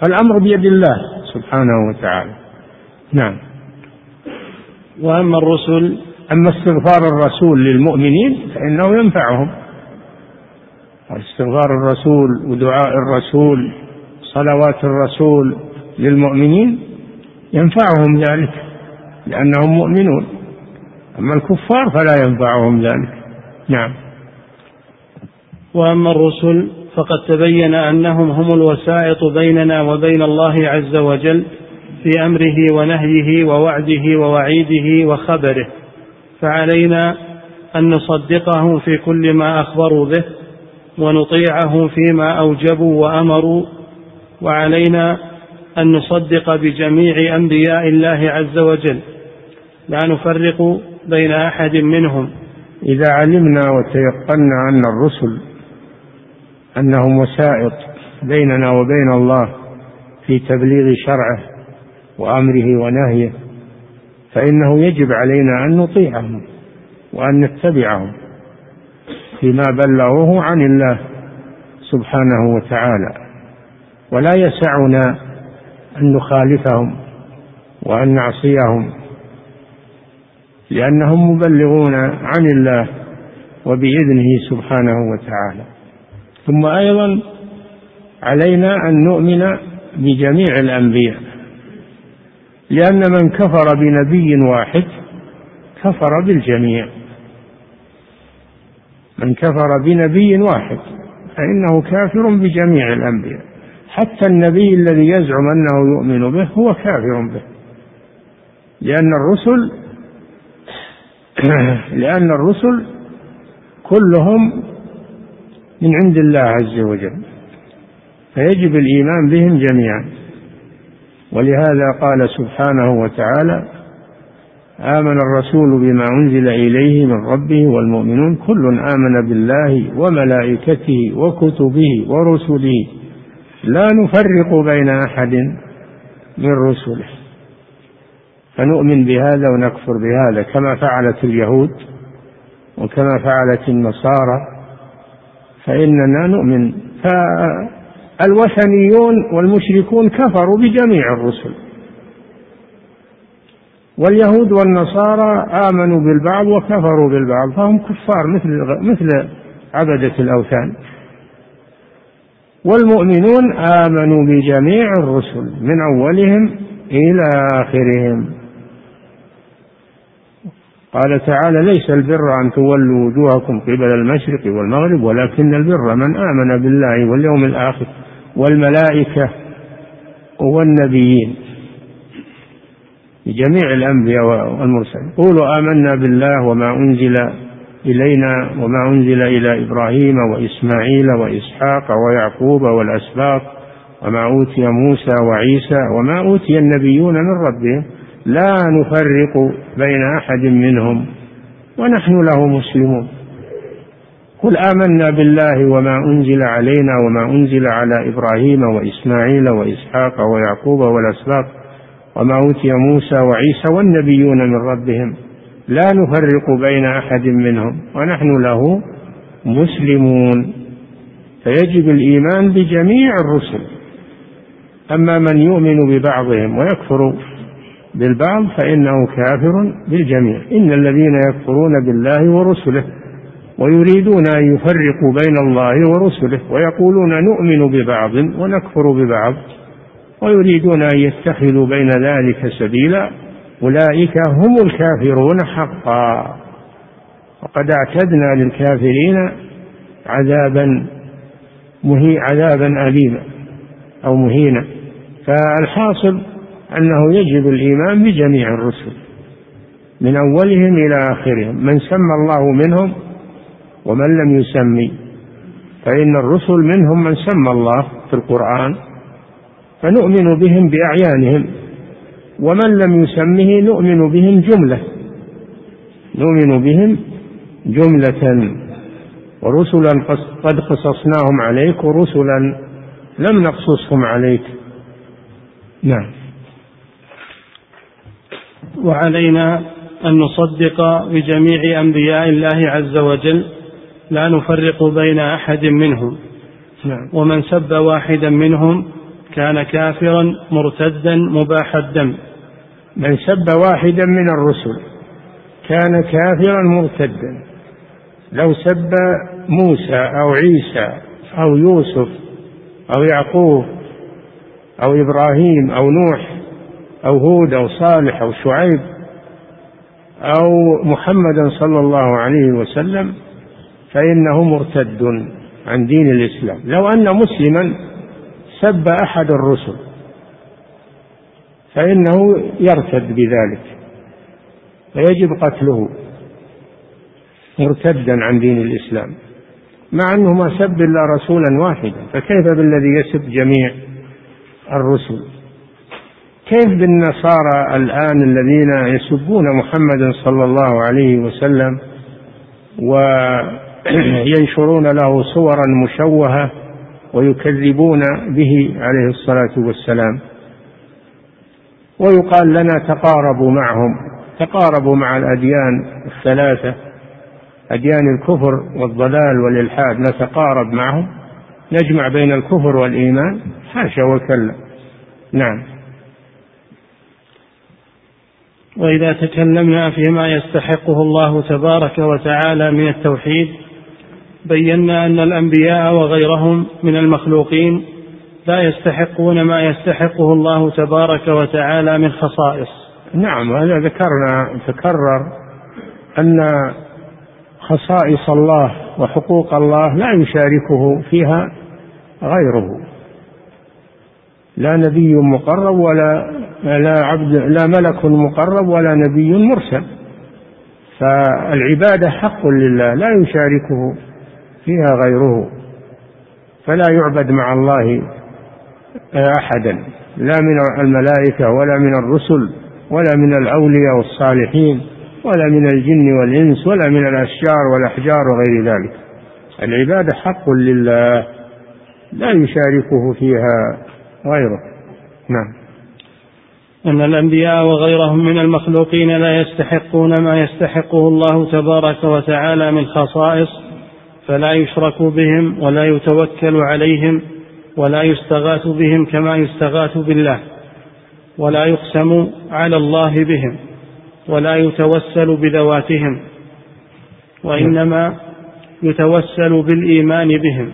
فالأمر بيد الله. سبحانه وتعالى. نعم. وأما الرسل؟ أما استغفار الرسول للمؤمنين فإنه ينفعهم. استغفار الرسول ودعاء الرسول صلوات الرسول للمؤمنين ينفعهم ذلك لأنهم مؤمنون. أما الكفار فلا ينفعهم ذلك. نعم. وأما الرسل؟ فقد تبين أنهم هم الوسائط بيننا وبين الله عز وجل في أمره ونهيه ووعده ووعيده وخبره. فعلينا أن نصدقهم في كل ما أخبروا به ونطيعهم فيما أوجبوا وأمروا. وعلينا أن نصدق بجميع أنبياء الله عز وجل. لا نفرق بين أحد منهم. إذا علمنا وتيقنا أن الرسل أنهم وسائط بيننا وبين الله في تبليغ شرعه وأمره ونهيه فإنه يجب علينا أن نطيعهم وأن نتبعهم فيما بلغوه عن الله سبحانه وتعالى. ولا يسعنا أن نخالفهم وأن نعصيهم لأنهم مبلغون عن الله وبإذنه سبحانه وتعالى. ثم أيضا علينا أن نؤمن بجميع الأنبياء. لأن من كفر بنبي واحد كفر بالجميع. من كفر بنبي واحد فإنه كافر بجميع الأنبياء. حتى النبي الذي يزعم أنه يؤمن به هو كافر به. لأن الرسل لأن الرسل كلهم من عند الله عز وجل. فيجب الإيمان بهم جميعا. ولهذا قال سبحانه وتعالى آمن الرسول بما أنزل إليه من ربه والمؤمنون. كل آمن بالله وملائكته وكتبه ورسله. لا نفرق بين أحد من رسله. فنؤمن بهذا ونكفر بهذا كما فعلت اليهود وكما فعلت النصارى. فإننا نؤمن. فالوثنيون والمشركون كفروا بجميع الرسل. واليهود والنصارى آمنوا بالبعض وكفروا بالبعض فهم كفار مثل مثل عبدة الأوثان. والمؤمنون آمنوا بجميع الرسل من أولهم إلى آخرهم. قال تعالى ليس البر أن تولوا وجوهكم قبل المشرق والمغرب ولكن البر من آمن بالله واليوم الآخر والملائكة والنبيين. بجميع الأنبياء والمرسلين. قولوا آمنا بالله وما أنزل إلينا وما أنزل إلى إبراهيم وإسماعيل وإسحاق ويعقوب والأسباط وما أوتي موسى وعيسى وما أوتي النبيون من ربهم. لا نفرق بين أحد منهم ونحن له مسلمون. قل آمنا بالله وما أنزل علينا وما أنزل على إبراهيم وإسماعيل وإسحاق ويعقوب والأسباط وما أوتي موسى وعيسى والنبيون من ربهم. لا نفرق بين أحد منهم ونحن له مسلمون. فيجب الإيمان بجميع الرسل. أما من يؤمن ببعضهم ويكفر بالبعض فإنه كافر بالجميع. إن الذين يكفرون بالله ورسله ويريدون أن يفرقوا بين الله ورسله ويقولون نؤمن ببعض ونكفر ببعض ويريدون أن يتخذوا بين ذلك سبيلا أولئك هم الكافرون حقا. وقد اعتدنا للكافرين عذابا مهي عذابا أليما أو مهينا. فالحاصل أنه يجب الإيمان بجميع الرسل من أولهم إلى آخرهم من سمى الله منهم ومن لم يسمي. فإن الرسل منهم من سمى الله في القرآن فنؤمن بهم بأعيانهم ومن لم يسمه نؤمن بهم جملة. نؤمن بهم جملة. ورسلا قد قصصناهم عليك ورسلا لم نقصصهم عليك. نعم. وعلينا أن نصدق بجميع أنبياء الله عز وجل لا نفرق بين أحد منهم. نعم. ومن سب واحدا منهم كان كافرا مرتدا مباح الدم. من سب واحدا من الرسل كان كافرا مرتدا. لو سب موسى أو عيسى أو يوسف أو يعقوب أو إبراهيم أو نوح أو هود أو صالح أو شعيب أو محمدا صلى الله عليه وسلم فإنه مرتد عن دين الإسلام. لو أن مسلما سب أحد الرسل فإنه يرتد بذلك فيجب قتله مرتدا عن دين الإسلام. مع أنه ما سب إلا رسولا واحدا فكيف بالذي يسب جميع الرسل؟ كيف بالنصارى الآن الذين يسبون محمدا صلى الله عليه وسلم وينشرون له صورا مشوهة ويكذبون به عليه الصلاة والسلام؟ ويقال لنا تقاربوا معهم تقاربوا مع الأديان الثلاثة أديان الكفر والضلال والإلحاد نتقارب معهم نجمع بين الكفر والإيمان حاشا وكلا. نعم. وإذا تكلمنا فيما يستحقه الله تبارك وتعالى من التوحيد بينا أن الأنبياء وغيرهم من المخلوقين لا يستحقون ما يستحقه الله تبارك وتعالى من خصائص. نعم هذا ذكرنا تكرر أن خصائص الله وحقوق الله لا يشاركه فيها غيره. لا نبي مقرب ولا لا عبد لا ملك مقرب ولا نبي مرسل. فالعبادة حق لله لا يشاركه فيها غيره. فلا يعبد مع الله أحدا. لا من الملائكة ولا من الرسل ولا من الأولياء والصالحين ولا من الجن والإنس ولا من الأشجار والأحجار وغير ذلك. العبادة حق لله لا يشاركه فيها غيره. نعم. أن الأنبياء وغيرهم من المخلوقين لا يستحقون ما يستحقه الله تبارك وتعالى من خصائص فلا يشرك بهم ولا يتوكل عليهم ولا يستغاث بهم كما يستغاث بالله ولا يقسم على الله بهم ولا يتوسل بذواتهم وإنما يتوسل بالإيمان بهم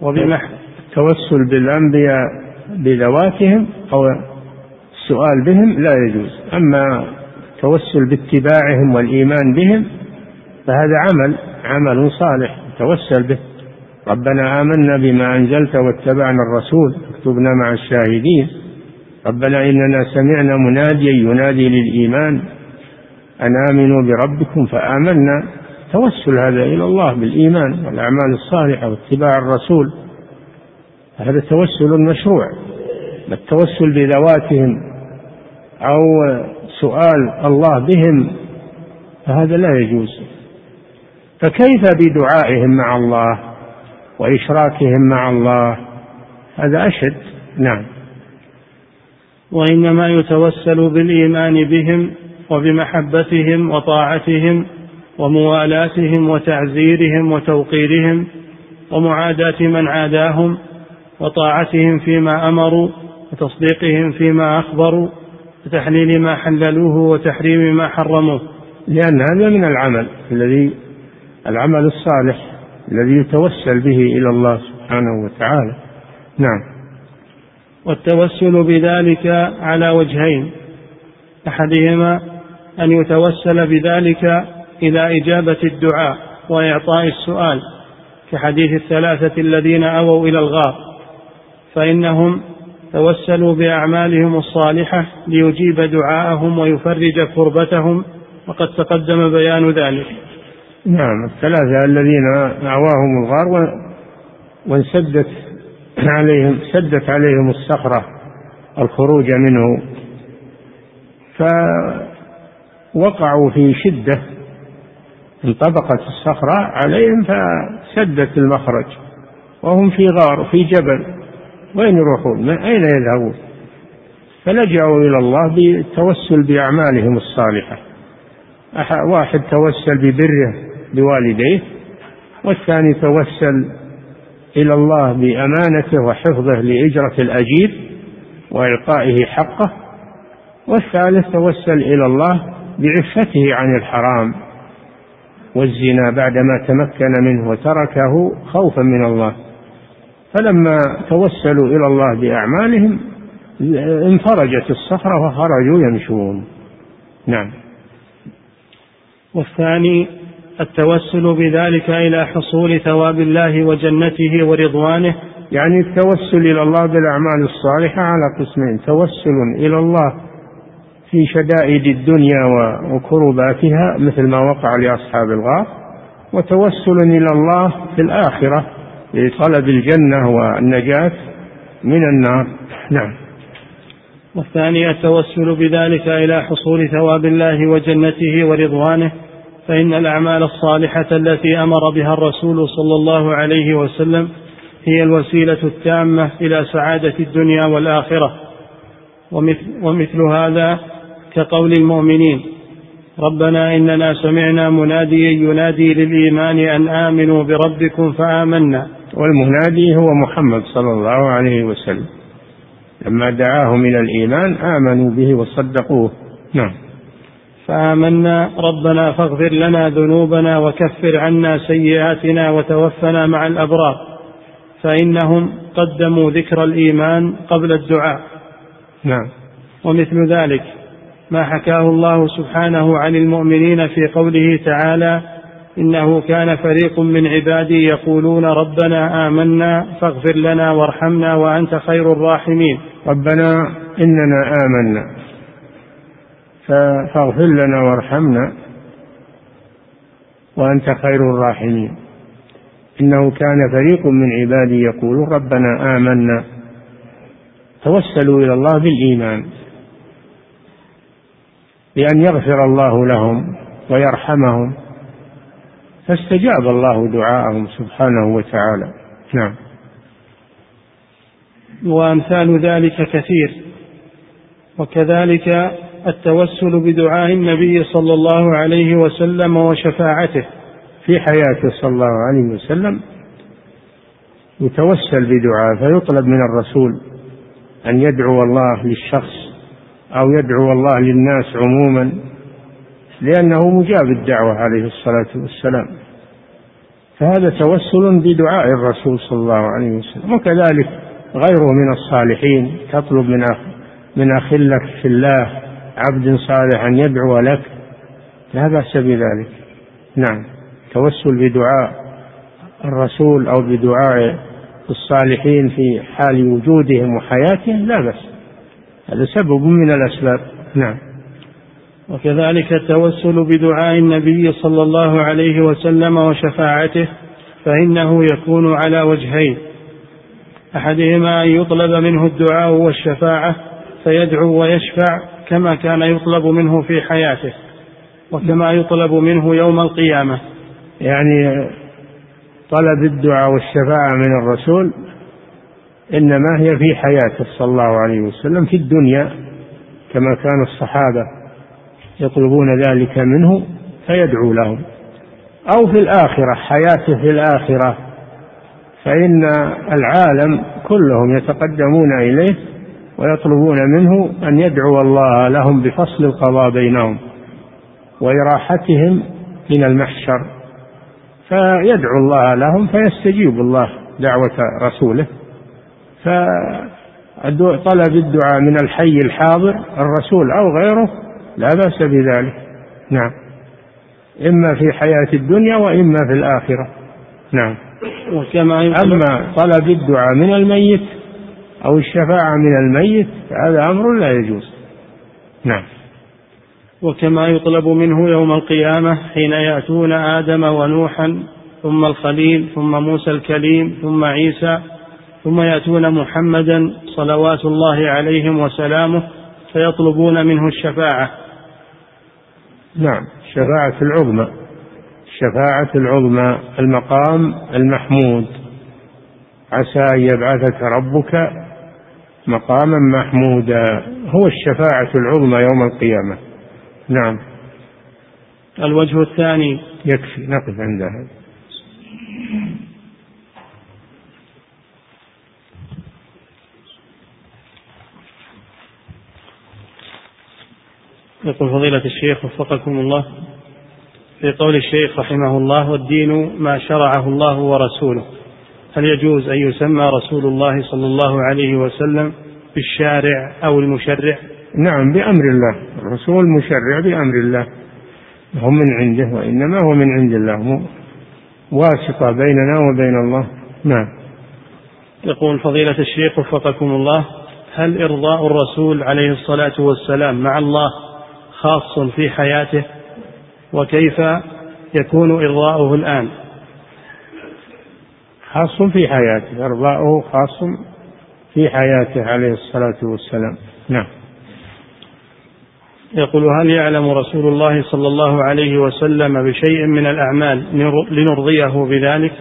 وبمحو التوسل بالأنبياء بذواتهم أو السؤال بهم لا يجوز أما التوسل باتباعهم والإيمان بهم فهذا عمل عمل صالح توسل به. ربنا آمنا بما أنزلت واتبعنا الرسول اكتبنا مع الشاهدين. ربنا إننا سمعنا مناديا ينادي للإيمان أن آمنوا بربكم فآمنا. توسل هذا إلى الله بالإيمان والأعمال الصالحة واتباع الرسول. هذا توسل مشروع التوسل بذواتهم أو سؤال الله بهم فهذا لا يجوز. فكيف بدعائهم مع الله وإشراكهم مع الله؟ هذا أشد. نعم. وإنما يتوسل بالإيمان بهم وبمحبتهم وطاعتهم وموالاتهم وتعزيرهم وتوقيرهم ومعاداة من عاداهم وطاعتهم فيما أمروا وتصديقهم فيما أخبروا وتحليل ما حللوه وتحريم ما حرموه. لأن هذا من العمل الذي العمل الصالح الذي يتوسل به إلى الله سبحانه وتعالى. نعم. والتوسل بذلك على وجهين. أحدهما أن يتوسل بذلك إلى إجابة الدعاء وإعطاء السؤال كحديث الثلاثة الذين أووا إلى الغار فإنهم توسلوا بأعمالهم الصالحة ليجيب دعاءهم ويفرج كربتهم وقد تقدم بيان ذلك. نعم الثلاثة الذين أعواهم الغار وانسدت عليهم سدت عليهم الصخرة الخروج منه. فوقعوا في شدة انطبقت الصخرة عليهم فسدت المخرج. وهم في غار في جبل. وين يروحون؟ من أين يذهبون؟ فلجأوا إلى الله بالتوسل بأعمالهم الصالحة. واحد توسل ببره بوالديه والثاني توسل إلى الله بأمانته وحفظه لإجرة الأجير وإعطائه حقه والثالث توسل إلى الله بعفته عن الحرام والزنا بعدما تمكن منه وتركه خوفا من الله. فلما توسلوا إلى الله بأعمالهم انفرجت الصخرة وخرجوا يمشون. نعم. والثاني التوسل بذلك إلى حصول ثواب الله وجنته ورضوانه. يعني التوسل إلى الله بالأعمال الصالحة على قسمين. توسل إلى الله في شدائد الدنيا وكرباتها مثل ما وقع لأصحاب الغار وتوسل إلى الله في الآخرة لطلب الجنة والنجاة من النار. نعم. والثاني التوسل بذلك إلى حصول ثواب الله وجنته ورضوانه فإن الأعمال الصالحة التي أمر بها الرسول صلى الله عليه وسلم هي الوسيلة التامة إلى سعادة الدنيا والآخرة. ومثل, ومثل هذا كقول المؤمنين ربنا إننا سمعنا مناديا ينادي للإيمان أن آمنوا بربكم فآمنا. والمنادي هو محمد صلى الله عليه وسلم. لما دعاهم إلى الإيمان آمنوا به وصدقوه. نعم. فآمنا ربنا فاغفر لنا ذنوبنا وكفر عنا سيئاتنا وتوفنا مع الأبرار. فإنهم قدموا ذكر الإيمان قبل الدعاء. نعم. ومثل ذلك ما حكاه الله سبحانه عن المؤمنين في قوله تعالى إنه كان فريق من عبادي يقولون ربنا آمنا فاغفر لنا وارحمنا وأنت خير الراحمين. ربنا إننا آمنا فاغفر لنا وارحمنا وأنت خير الراحمين. إنه كان فريق من عبادي يقولون ربنا آمنا. توسلوا إلى الله بالإيمان بأن يغفر الله لهم ويرحمهم فاستجاب الله دعاءهم سبحانه وتعالى. نعم. وأمثال ذلك كثير. وكذلك التوسل بدعاء النبي صلى الله عليه وسلم وشفاعته في حياته صلى الله عليه وسلم. يتوسل بدعاء فيطلب من الرسول أن يدعو الله للشخص أو يدعو الله للناس عموما. لأنه مجاب الدعوة عليه الصلاة والسلام. فهذا توسل بدعاء الرسول صلى الله عليه وسلم. وكذلك غيره من الصالحين تطلب من أخ من أخ لك في الله عبد صالح أن يدعو لك. لا بأس بذلك. نعم. توسل بدعاء الرسول أو بدعاء الصالحين في حال وجودهم وحياتهم لا بأس. هذا سبب من الأسباب. نعم. وكذلك التوسل بدعاء النبي صلى الله عليه وسلم وشفاعته فإنه يكون على وجهين. أحدهما أن يطلب منه الدعاء والشفاعة فيدعو ويشفع كما كان يطلب منه في حياته وكما يطلب منه يوم القيامة. يعني طلب الدعاء والشفاعة من الرسول إنما هي في حياته صلى الله عليه وسلم في الدنيا كما كان الصحابة. يطلبون ذلك منه فيدعو لهم. أو في الآخرة حياته في الآخرة. فإن العالم كلهم يتقدمون إليه ويطلبون منه أن يدعو الله لهم بفصل القضاء بينهم وإراحتهم من المحشر. فيدعو الله لهم فيستجيب الله دعوة رسوله. فطلب الدعاء من الحي الحاضر الرسول أو غيره لا بأس بذلك. نعم. إما في حياة الدنيا وإما في الآخرة. نعم. وكما أما طلب الدعاء من الميت أو الشفاعة من الميت هذا أمر لا يجوز. نعم. وكما يطلب منه يوم القيامة حين يأتون آدم ونوحا ثم الخليل ثم موسى الكليم ثم عيسى ثم يأتون محمدا صلوات الله عليهم وسلامه فيطلبون منه الشفاعة. نعم الشفاعة العظمى. الشفاعة العظمى المقام المحمود. عسى أن يبعثك ربك مقاما محمودا. هو الشفاعة العظمى يوم القيامة. نعم. الوجه الثاني. يكفي نقف عند هذا. يقول فضيلة الشيخ وفقكم الله في قول الشيخ رحمه الله والدين ما شرعه الله ورسوله. هل يجوز أن يسمى رسول الله صلى الله عليه وسلم بالشارع أو المشرع؟ نعم بأمر الله. الرسول مشرع بأمر الله. هو من عنده وإنما هو من عند الله. واسطة بيننا وبين الله. نعم. يقول فضيلة الشيخ وفقكم الله هل إرضاء الرسول عليه الصلاة والسلام مع الله خاص في حياته وكيف يكون إرضاؤه الآن. خاص في حياته إرضاؤه خاص في حياته عليه الصلاة والسلام. نعم. يقول هل يعلم رسول الله صلى الله عليه وسلم بشيء من الأعمال لنرضيه بذلك؟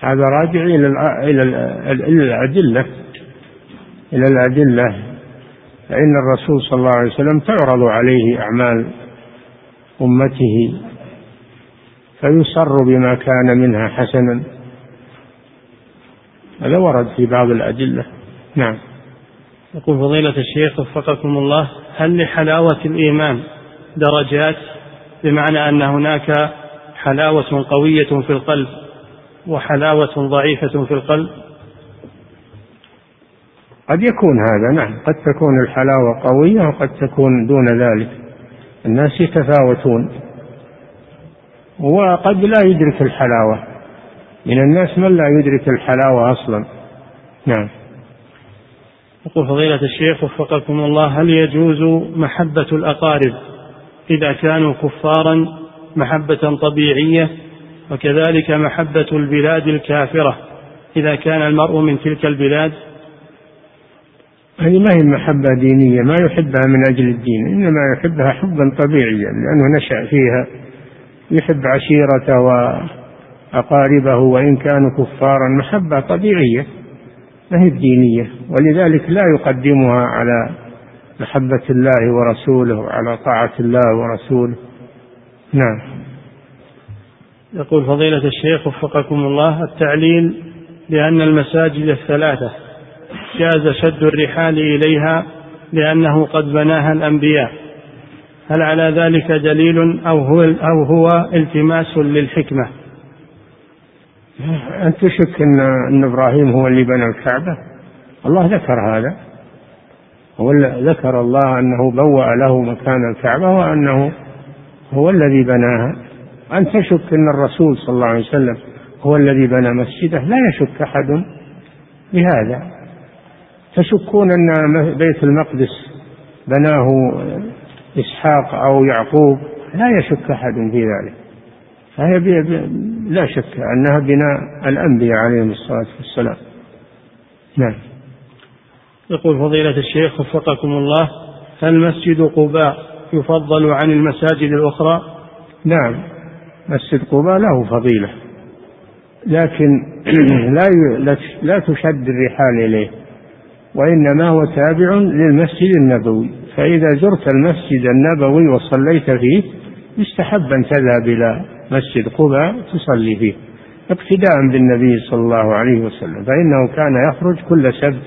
هذا راجع إلى الأدلة إلى الأدلة. فإن الرسول صلى الله عليه وسلم تعرض عليه أعمال أمته فيسر بما كان منها حسنا. هذا ورد في بعض الأدلة. نعم. يقول فضيلة الشيخ وفقكم الله هل لحلاوة الإيمان درجات؟ بمعنى أن هناك حلاوة قوية في القلب وحلاوة ضعيفة في القلب. قد يكون هذا نعم. قد تكون الحلاوة قوية وقد تكون دون ذلك. الناس يتفاوتون. وقد لا يدرك الحلاوة. من الناس من لا يدرك الحلاوة أصلا. نعم. يقول فضيلة الشيخ وفقكم الله هل يجوز محبة الأقارب إذا كانوا كفارا محبة طبيعية؟ وكذلك محبة البلاد الكافرة إذا كان المرء من تلك البلاد؟ هذه ما هي محبة دينية ما يحبها من أجل الدين إنما يحبها حبا طبيعيا لأنه نشأ فيها. يحب عشيرته وأقاربه وإن كانوا كفارا محبة طبيعية ما هي دينية. ولذلك لا يقدمها على محبة الله ورسوله وعلى طاعة الله ورسوله. نعم. يقول فضيلة الشيخ وفقكم الله التعليل بأن المساجد الثلاثة جاز شد الرحال إليها لأنه قد بناها الأنبياء. هل على ذلك دليل أو هو, أو هو التماس للحكمة؟ أنت تشك أن, أن إبراهيم هو اللي بنى الكعبة؟ الله ذكر هذا. هو ذكر الله أنه بوأ له مكان الكعبة وأنه هو الذي بناها. أنت تشك أن الرسول صلى الله عليه وسلم هو الذي بنى مسجده؟ لا يشك أحد بهذا. تشكون أن بيت المقدس بناه إسحاق أو يعقوب؟ لا يشك أحد في ذلك. فهي لا شك أنها بناء الأنبياء عليهم الصلاة والسلام. نعم. يقول فضيلة الشيخ وفقكم الله هل مسجد قباء يفضل عن المساجد الأخرى؟ نعم. مسجد قباء له فضيلة لكن لا لا تشد الرحال إليه. وإنما هو تابع للمسجد النبوي. فإذا زرت المسجد النبوي وصليت فيه يستحب أن تذهب إلى مسجد قباء تصلي فيه. اقتداء بالنبي صلى الله عليه وسلم. فإنه كان يخرج كل سبت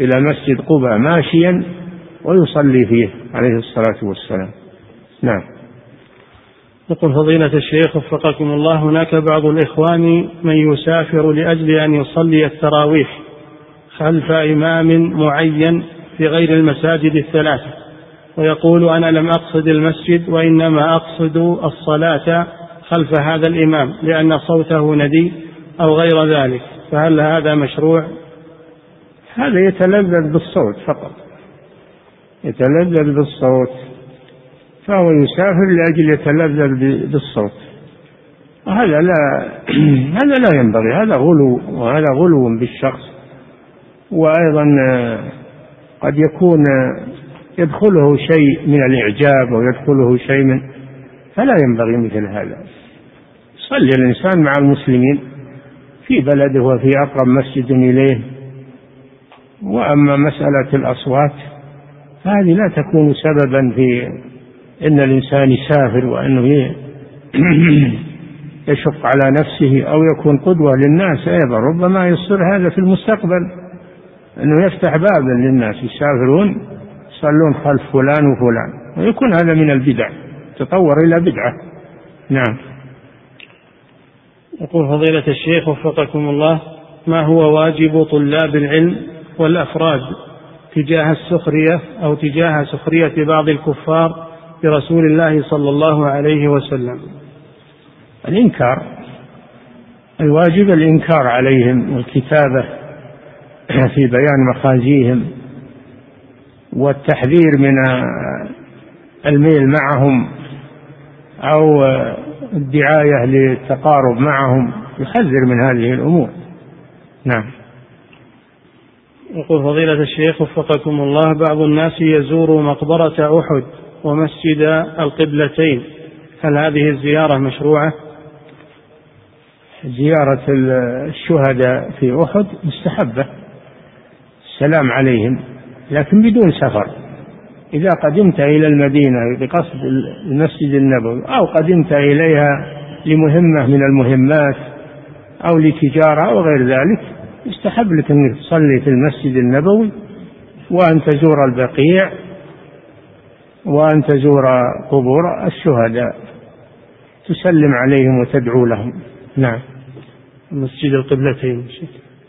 إلى مسجد قباء ماشيا ويصلي فيه عليه الصلاة والسلام. نعم. يقول فضيلة الشيخ وفقكم الله هناك بعض الإخوان من يسافر لأجل أن يصلي التراويح. خلف إمام معين في غير المساجد الثلاثة ويقول أنا لم أقصد المسجد وإنما أقصد الصلاة خلف هذا الإمام لأن صوته ندي أو غير ذلك فهل هذا مشروع؟ هذا يتلذذ بالصوت فقط. يتلذذ بالصوت فهو يسافر لأجل يتلذذ بالصوت. وهذا لا هذا لا ينبغي هذا غلو وهذا غلو بالشخص. وأيضا قد يكون يدخله شيء من الإعجاب أو يدخله شيء من فلا ينبغي مثل هذا. صلي الإنسان مع المسلمين في بلده وفي أقرب مسجد إليه. وأما مسألة الأصوات فهذه لا تكون سببا في أن الإنسان يسافر وأنه يشق على نفسه أو يكون قدوة للناس أيضا ربما يصير هذا في المستقبل. أنه يفتح بابا للناس يسافرون يصلون خلف فلان وفلان. ويكون هذا من البدع تطور إلى بدعة. نعم. يقول فضيلة الشيخ وفقكم الله ما هو واجب طلاب العلم والأفراد تجاه السخرية أو تجاه سخرية بعض الكفار برسول الله صلى الله عليه وسلم؟ الإنكار. الواجب الإنكار عليهم والكتابة. في بيان مخازيهم والتحذير من الميل معهم أو الدعاية للتقارب معهم يحذر من هذه الأمور. نعم. يقول فضيلة الشيخ وفقكم الله بعض الناس يزور مقبرة أحد ومسجد القبلتين. هل هذه الزيارة مشروعة؟ زيارة الشهداء في أحد مستحبة. السلام عليهم لكن بدون سفر. إذا قدمت إلى المدينة بقصد المسجد النبوي أو قدمت إليها لمهمة من المهمات أو لتجارة أو غير ذلك يستحب لك أنك تصلي في المسجد النبوي وأن تزور البقيع وأن تزور قبور الشهداء. تسلم عليهم وتدعو لهم. نعم. مسجد القبلتين.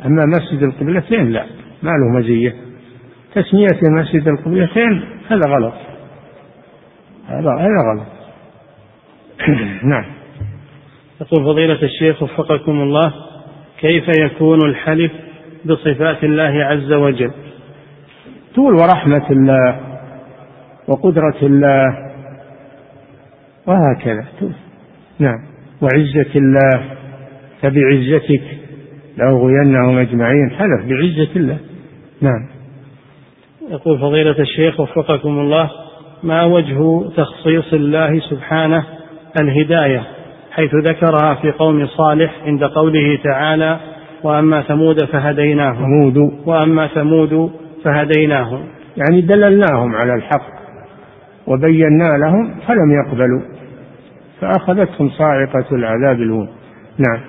أما مسجد القبلتين لا. ما له مزية. تسمية مسجد القبلتين هذا غلط. هذا هذا غلط. نعم. يقول فضيلة الشيخ وفقكم الله كيف يكون الحلف بصفات الله عز وجل؟ تقول ورحمة الله وقدرة الله وهكذا. نعم. وعزة الله فبعزتك لأغوينهم أجمعين. حلف بعزة الله. نعم. يقول فضيلة الشيخ وفقكم الله ما وجه تخصيص الله سبحانه الهداية حيث ذكرها في قوم صالح عند قوله تعالى وأما ثمود فهديناهم. ثمود. وأما ثمود فهديناهم. يعني دللناهم على الحق وبينا لهم فلم يقبلوا فأخذتهم صاعقة العذاب الأول نعم.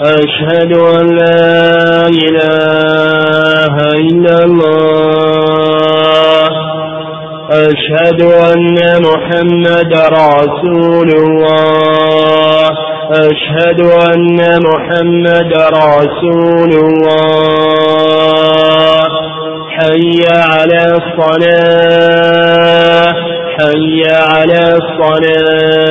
أشهد أن لا إله إلا الله. أشهد أن محمد رسول الله. أشهد أن محمد رسول الله. حي على الصلاة. حي على الصلاة.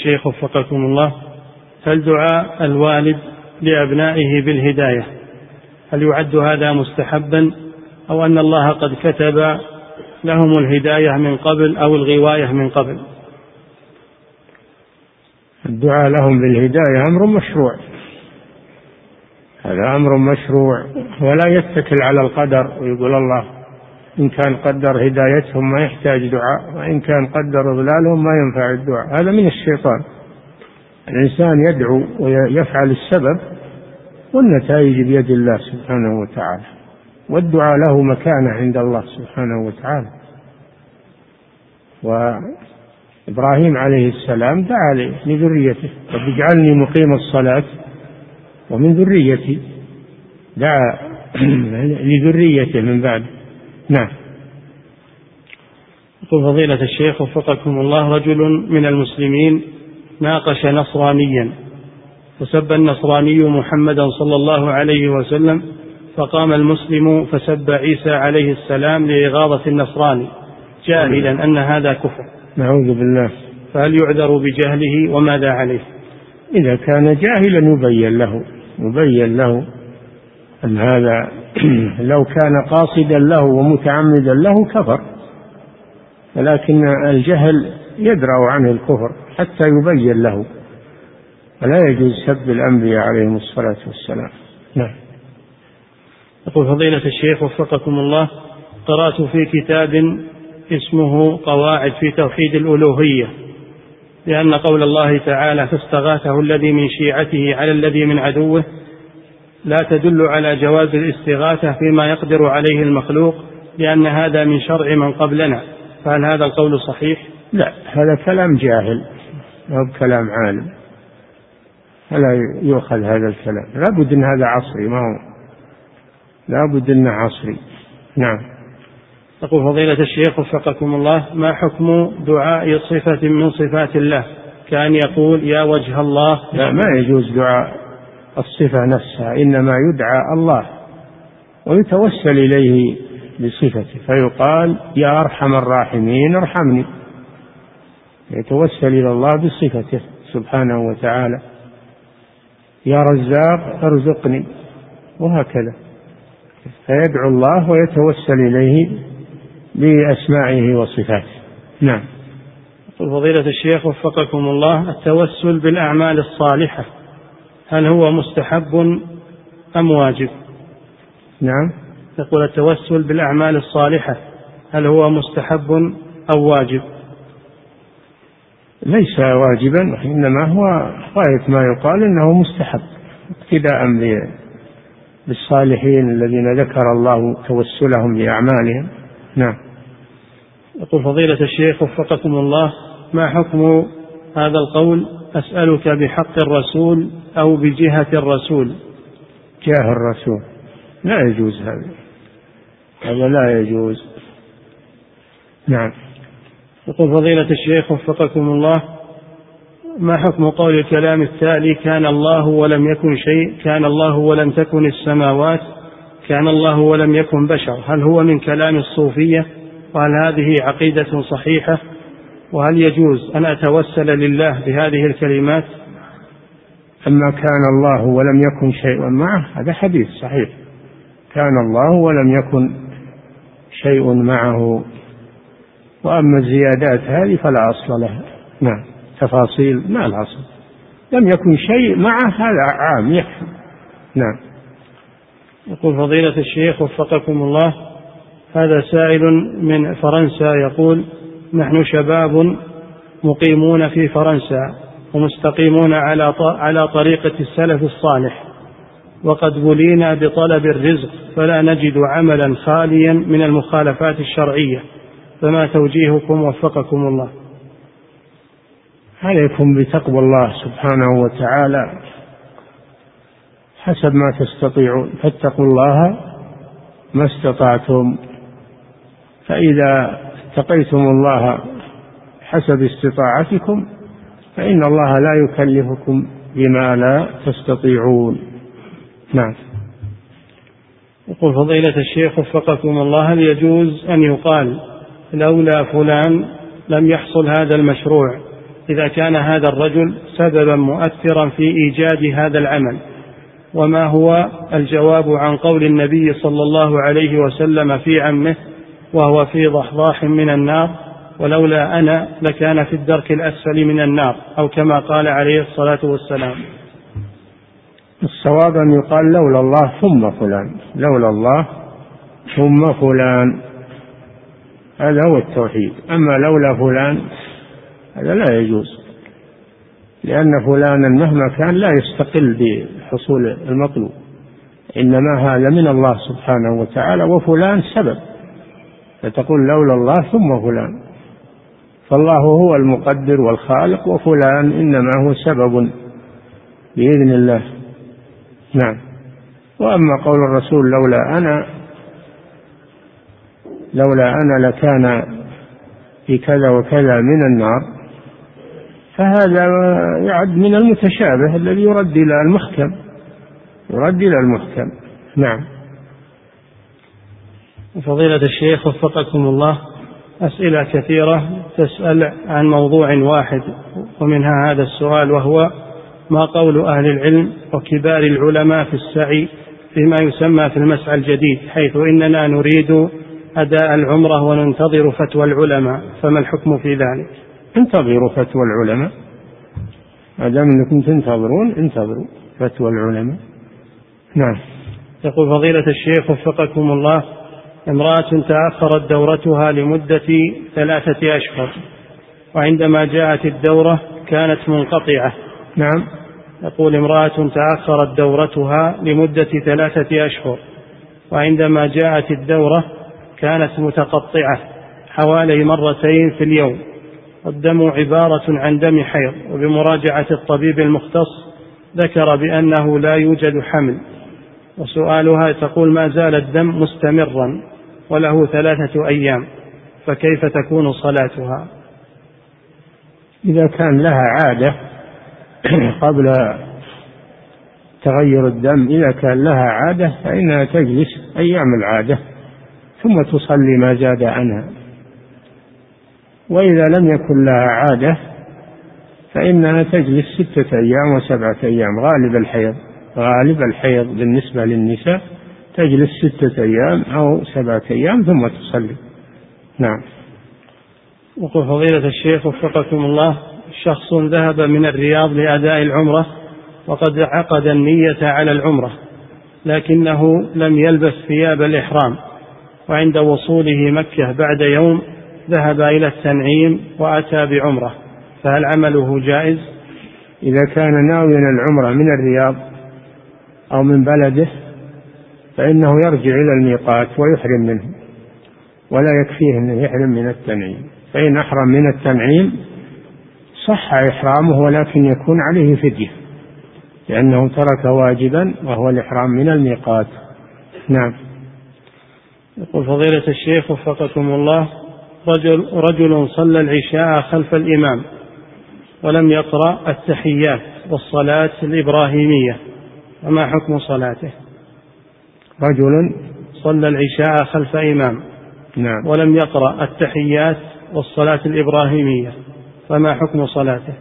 الشيخ وفقكم الله هل دعاء الوالد لأبنائه بالهداية. هل يعد هذا مستحبا؟ أو أن الله قد كتب لهم الهداية من قبل أو الغواية من قبل؟ الدعاء لهم بالهداية أمر مشروع. هذا أمر مشروع ولا يتكل على القدر ويقول الله إن كان قدر هدايتهم ما يحتاج دعاء وإن كان قدر إضلالهم ما ينفع الدعاء. هذا من الشيطان. الإنسان يدعو ويفعل السبب والنتائج بيد الله سبحانه وتعالى. والدعاء له مكانة عند الله سبحانه وتعالى. وإبراهيم عليه السلام دعا لذريته رب اجعلني مقيم الصلاة. ومن ذريتي دعا لذريته من بعد. نعم. يقول فضيلة الشيخ وفقكم الله رجل من المسلمين ناقش نصرانيا فسب النصراني محمدا صلى الله عليه وسلم فقام المسلم فسب عيسى عليه السلام لإغاظة النصراني جاهلا أن هذا كفر. نعوذ بالله. فهل يعذر بجهله وماذا عليه؟ إذا كان جاهلا يبين له يبين له هذا لو كان قاصدا له ومتعمدا له كفر. ولكن الجهل يدرأ عنه الكفر حتى يبين له. ولا يجوز سب الأنبياء عليهم الصلاة والسلام. نعم. يقول فضيلة الشيخ وفقكم الله قرأت في كتاب اسمه قواعد في توحيد الألوهية لأن قول الله تعالى فاستغاثه الذي من شيعته على الذي من عدوه لا تدل على جواز الاستغاثة فيما يقدر عليه المخلوق لأن هذا من شرع من قبلنا. فهل هذا القول صحيح؟ لا هذا كلام جاهل هو كلام عالم. فلا يؤخذ هذا الكلام. لابد إن هذا عصري ما هو؟ لابد انه عصري. نعم. يقول فضيلة الشيخ وفقكم الله ما حكم دعاء صفة من صفات الله؟ كأن يقول يا وجه الله. لا ما يجوز دعاء الصفة نفسها إنما يدعى الله ويتوسل إليه بصفته فيقال يا أرحم الراحمين ارحمني. يتوسل إلى الله بصفته سبحانه وتعالى. يا رزاق ارزقني وهكذا. فيدعو الله ويتوسل إليه بأسمائه وصفاته. نعم. فضيلة الشيخ وفقكم الله التوسل بالأعمال الصالحة. هل هو مستحب أم واجب؟ نعم. يقول التوسل بالأعمال الصالحة هل هو مستحب أو واجب؟ ليس واجبا إنما هو غاية ما يقال إنه مستحب. اقتداء بالصالحين الذين ذكر الله توسلهم بأعمالهم نعم. يقول فضيلة الشيخ وفقكم الله ما حكم هذا القول أسألك بحق الرسول أو بجهة الرسول. جاه الرسول. لا يجوز هذا. هذا لا يجوز. نعم. يقول فضيلة الشيخ وفقكم الله ما حكم قول الكلام التالي؟ كان الله ولم يكن شيء كان الله ولم تكن السماوات كان الله ولم يكن بشر. هل هو من كلام الصوفية؟ وهل هذه عقيدة صحيحة؟ وهل يجوز أن أتوسل لله بهذه الكلمات؟ أما كان الله ولم يكن شيء معه هذا حديث صحيح. كان الله ولم يكن شيء معه. وأما الزيادات هذه فلا أصل لها. نعم. تفاصيل؟ ما لها أصل. لم يكن شيء معه هذا عام يكفي نعم. يقول فضيلة الشيخ وفقكم الله هذا سائل من فرنسا يقول نحن شباب مقيمون في فرنسا ومستقيمون على على طريقة السلف الصالح. وقد بلينا بطلب الرزق فلا نجد عملا خاليا من المخالفات الشرعية. فما توجيهكم وفقكم الله. عليكم بتقوى الله سبحانه وتعالى. حسب ما تستطيعون. فاتقوا الله ما استطعتم. فإذا اتقيتم الله حسب استطاعتكم فإن الله لا يكلفكم بما لا تستطيعون. نعم. يقول فضيلة الشيخ وفقكم الله هل يجوز أن يقال لولا فلان لم يحصل هذا المشروع؟ إذا كان هذا الرجل سببا مؤثرا في إيجاد هذا العمل. وما هو الجواب عن قول النبي صلى الله عليه وسلم في عمه؟ وهو في ضحضاح من النار ولولا أنا لكان في الدرك الأسفل من النار أو كما قال عليه الصلاة والسلام. الصواب أن يقال لولا الله ثم فلان لولا الله ثم فلان. هذا هو التوحيد. أما لولا فلان هذا لا يجوز لأن فلانا مهما كان لا يستقل بحصول المطلوب. إنما هذا من الله سبحانه وتعالى وفلان سبب. فتقول لولا الله ثم فلان. فالله هو المقدر والخالق وفلان إنما هو سبب بإذن الله. نعم. وأما قول الرسول لولا أنا لولا أنا لكان في كذا وكذا من النار فهذا يعد من المتشابه الذي يرد إلى المحكم. يرد إلى المحكم. نعم. فضيلة الشيخ وفقكم الله أسئلة كثيرة تسأل عن موضوع واحد ومنها هذا السؤال وهو ما قول أهل العلم وكبار العلماء في السعي فيما يسمى في المسعى الجديد حيث إننا نريد أداء العمرة وننتظر فتوى العلماء فما الحكم في ذلك؟ انتظروا فتوى العلماء. ما دام أنكم تنتظرون انتظروا فتوى العلماء. نعم. يقول فضيلة الشيخ وفقكم الله امرأة تأخرت دورتها لمدة ثلاثة أشهر وعندما جاءت الدورة كانت منقطعة. نعم. يقول امرأة تأخرت دورتها لمدة ثلاثة أشهر وعندما جاءت الدورة كانت متقطعة حوالي مرتين في اليوم. والدم عبارة عن دم حيض وبمراجعة الطبيب المختص ذكر بأنه لا يوجد حمل. وسؤالها تقول ما زال الدم مستمرا وله ثلاثة أيام فكيف تكون صلاتها؟ إذا كان لها عادة قبل تغير الدم إذا كان لها عادة فإنها تجلس أيام العادة ثم تصلي ما زاد عنها. وإذا لم يكن لها عادة فإنها تجلس ستة أيام وسبعة أيام غالب الحيض. غالب الحيض بالنسبة للنساء تجلس ستة أيام أو سبعة أيام ثم تصلي نعم وقل فضيلة الشيخ وفقكم الله شخص ذهب من الرياض لأداء العمرة وقد عقد النية على العمرة لكنه لم يلبس ثياب الإحرام وعند وصوله مكة بعد يوم ذهب إلى التنعيم وأتى بعمرة فهل عمله جائز؟ إذا كان ناويا العمرة من الرياض أو من بلده فإنه يرجع إلى الميقات ويحرم منه ولا يكفيه أنه يحرم من التنعيم. فإن أحرم من التنعيم صح إحرامه ولكن يكون عليه فدية لأنه ترك واجبا وهو الإحرام من الميقات. نعم. يقول فضيلة الشيخ وفقكم الله رجل رجل صلى العشاء خلف الإمام ولم يقرأ التحيات والصلاة الإبراهيمية. وما حكم صلاته؟ رجل صلى العشاء خلف إمام. نعم. ولم يقرأ التحيات والصلاة الإبراهيمية. فما حكم صلاته؟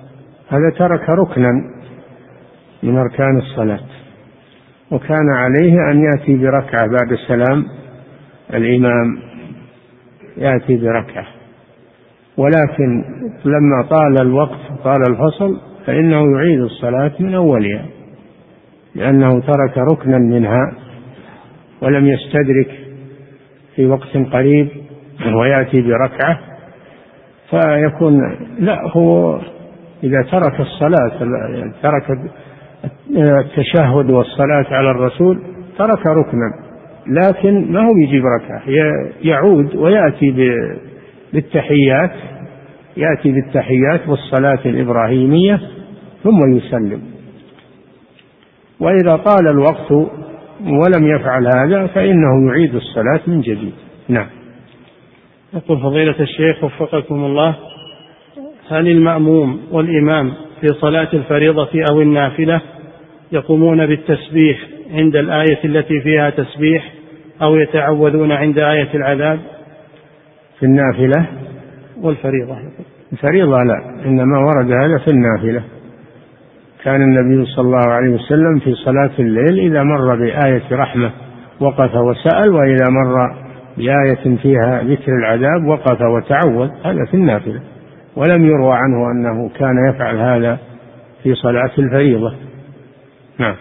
هذا ترك ركنا من أركان الصلاة. وكان عليه أن يأتي بركعة بعد السلام الإمام يأتي بركعة. ولكن لما طال الوقت طال الفصل فإنه يعيد الصلاة من أولها. لأنه ترك ركنا منها ولم يستدرك في وقت قريب ويأتي بركعة فيكون لا هو إذا ترك الصلاة ترك التشهد والصلاة على الرسول ترك ركنا لكن ما هو يجيب ركعة يعود ويأتي بالتحيات يأتي بالتحيات والصلاة الإبراهيمية ثم يسلم. وإذا طال الوقت ولم يفعل هذا فإنه يعيد الصلاة من جديد. نعم. يقول فضيلة الشيخ وفقكم الله هل المأموم والإمام في صلاة الفريضة أو النافلة يقومون بالتسبيح عند الآية التي فيها تسبيح أو يتعوذون عند آية العذاب؟ في النافلة؟ والفريضة الفريضة لا إنما ورد هذا في النافلة. كان النبي صلى الله عليه وسلم في صلاة الليل إذا مر بآية رحمة وقف وسأل وإذا مر بآية فيها ذكر العذاب وقف وتعوذ هذا في النافلة. ولم يروى عنه أنه كان يفعل هذا في صلاة الفريضة. نعم.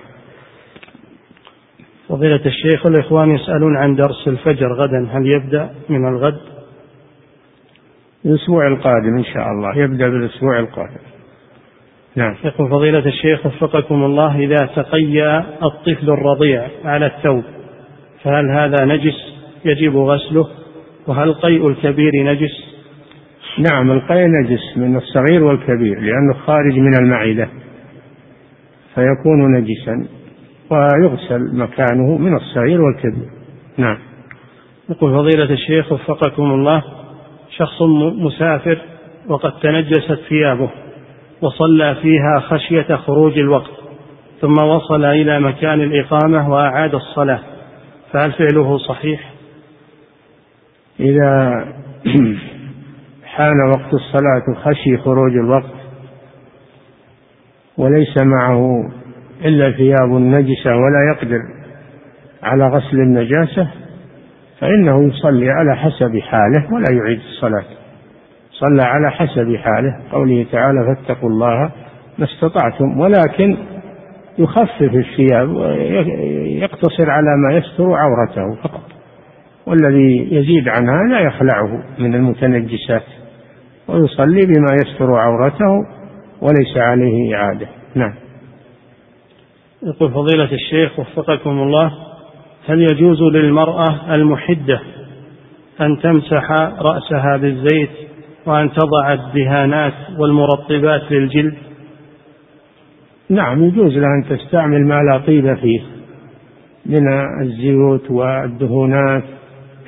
فضيلة الشيخ الإخوان يسألون عن درس الفجر غدا هل يبدأ من الغد؟ الأسبوع القادم إن شاء الله يبدأ بالأسبوع القادم. نعم. يقول فضيلة الشيخ وفقكم الله إذا تقيأ الطفل الرضيع على الثوب فهل هذا نجس يجب غسله؟ وهل قيء الكبير نجس؟ نعم القيء نجس من الصغير والكبير لأنه خارج من المعدة فيكون نجسا ويغسل مكانه من الصغير والكبير. نعم. يقول فضيلة الشيخ وفقكم الله شخص مسافر وقد تنجست ثيابه وصلى فيها خشية خروج الوقت ثم وصل إلى مكان الإقامة وأعاد الصلاة فهل فعله صحيح؟ إذا حان وقت الصلاة خشي خروج الوقت وليس معه إلا ثياب نجسة ولا يقدر على غسل النجاسة فإنه يصلي على حسب حاله ولا يعيد الصلاة صلى على حسب حاله. قوله تعالى فاتقوا الله ما استطعتم. ولكن يخفف الثياب يقتصر على ما يستر عورته فقط. والذي يزيد عن هذا يخلعه من المتنجسات ويصلي بما يستر عورته وليس عليه إعادة. نعم. يقول فضيلة الشيخ وفقكم الله هل يجوز للمرأة المحدة أن تمسح رأسها بالزيت وأن تضع الدهانات والمرطبات للجلد؟ نعم يجوز لها أن تستعمل ما لا طيب فيه من الزيوت والدهونات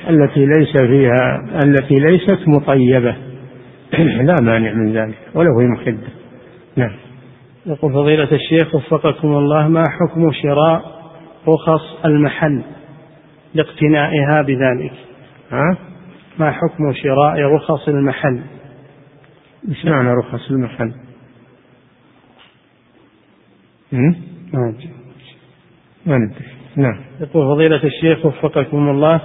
التي ليس فيها التي ليست مطيبة. لا مانع من ذلك ولو هي مخدة. نعم. يقول فضيلة الشيخ وفقكم الله ما حكم شراء رخص المحل لاقتنائها بذلك؟ ها؟ ما حكم شراء رخص المحل؟ إيش معنى رخص المحل؟ ما نعم. يقول فضيلة الشيخ وفقكم الله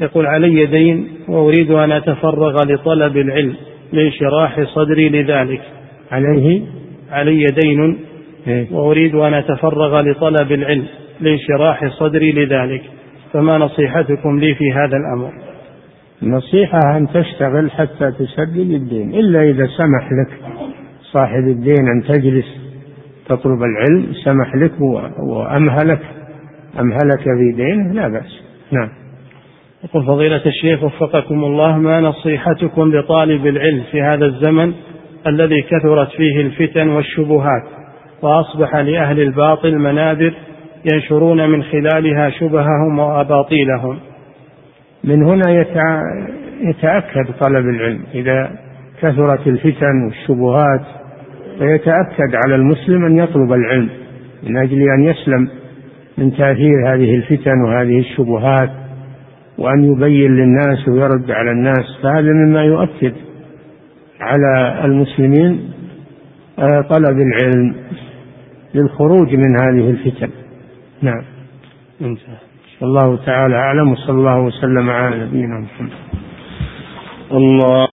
يقول علي دين وأريد أن أتفرغ لطلب العلم لانشراح صدري لذلك. عليه؟ علي دين إيه؟ وأريد أن أتفرغ لطلب العلم لانشراح صدري لذلك. فما نصيحتكم لي في هذا الأمر؟ النصيحة أن تشتغل حتى تسدد الدين إلا إذا سمح لك صاحب الدين أن تجلس تطلب العلم سمح لك وأمهلك أمهلك في دينه لا بأس. نعم. يقول فضيلة الشيخ وفقكم الله ما نصيحتكم لطالب العلم في هذا الزمن الذي كثرت فيه الفتن والشبهات وأصبح لأهل الباطل منابر ينشرون من خلالها شبههم وأباطيلهم. من هنا يتأكد طلب العلم. إذا كثرت الفتن والشبهات فيتأكد على المسلم أن يطلب العلم من أجل أن يسلم من تأثير هذه الفتن وهذه الشبهات وأن يبين للناس ويرد على الناس. فهذا مما يؤكد على المسلمين آه، طلب العلم للخروج من هذه الفتن. نعم. انتهى. الله تعالى أعلم وصلى الله وسلم على نبينا محمد. الله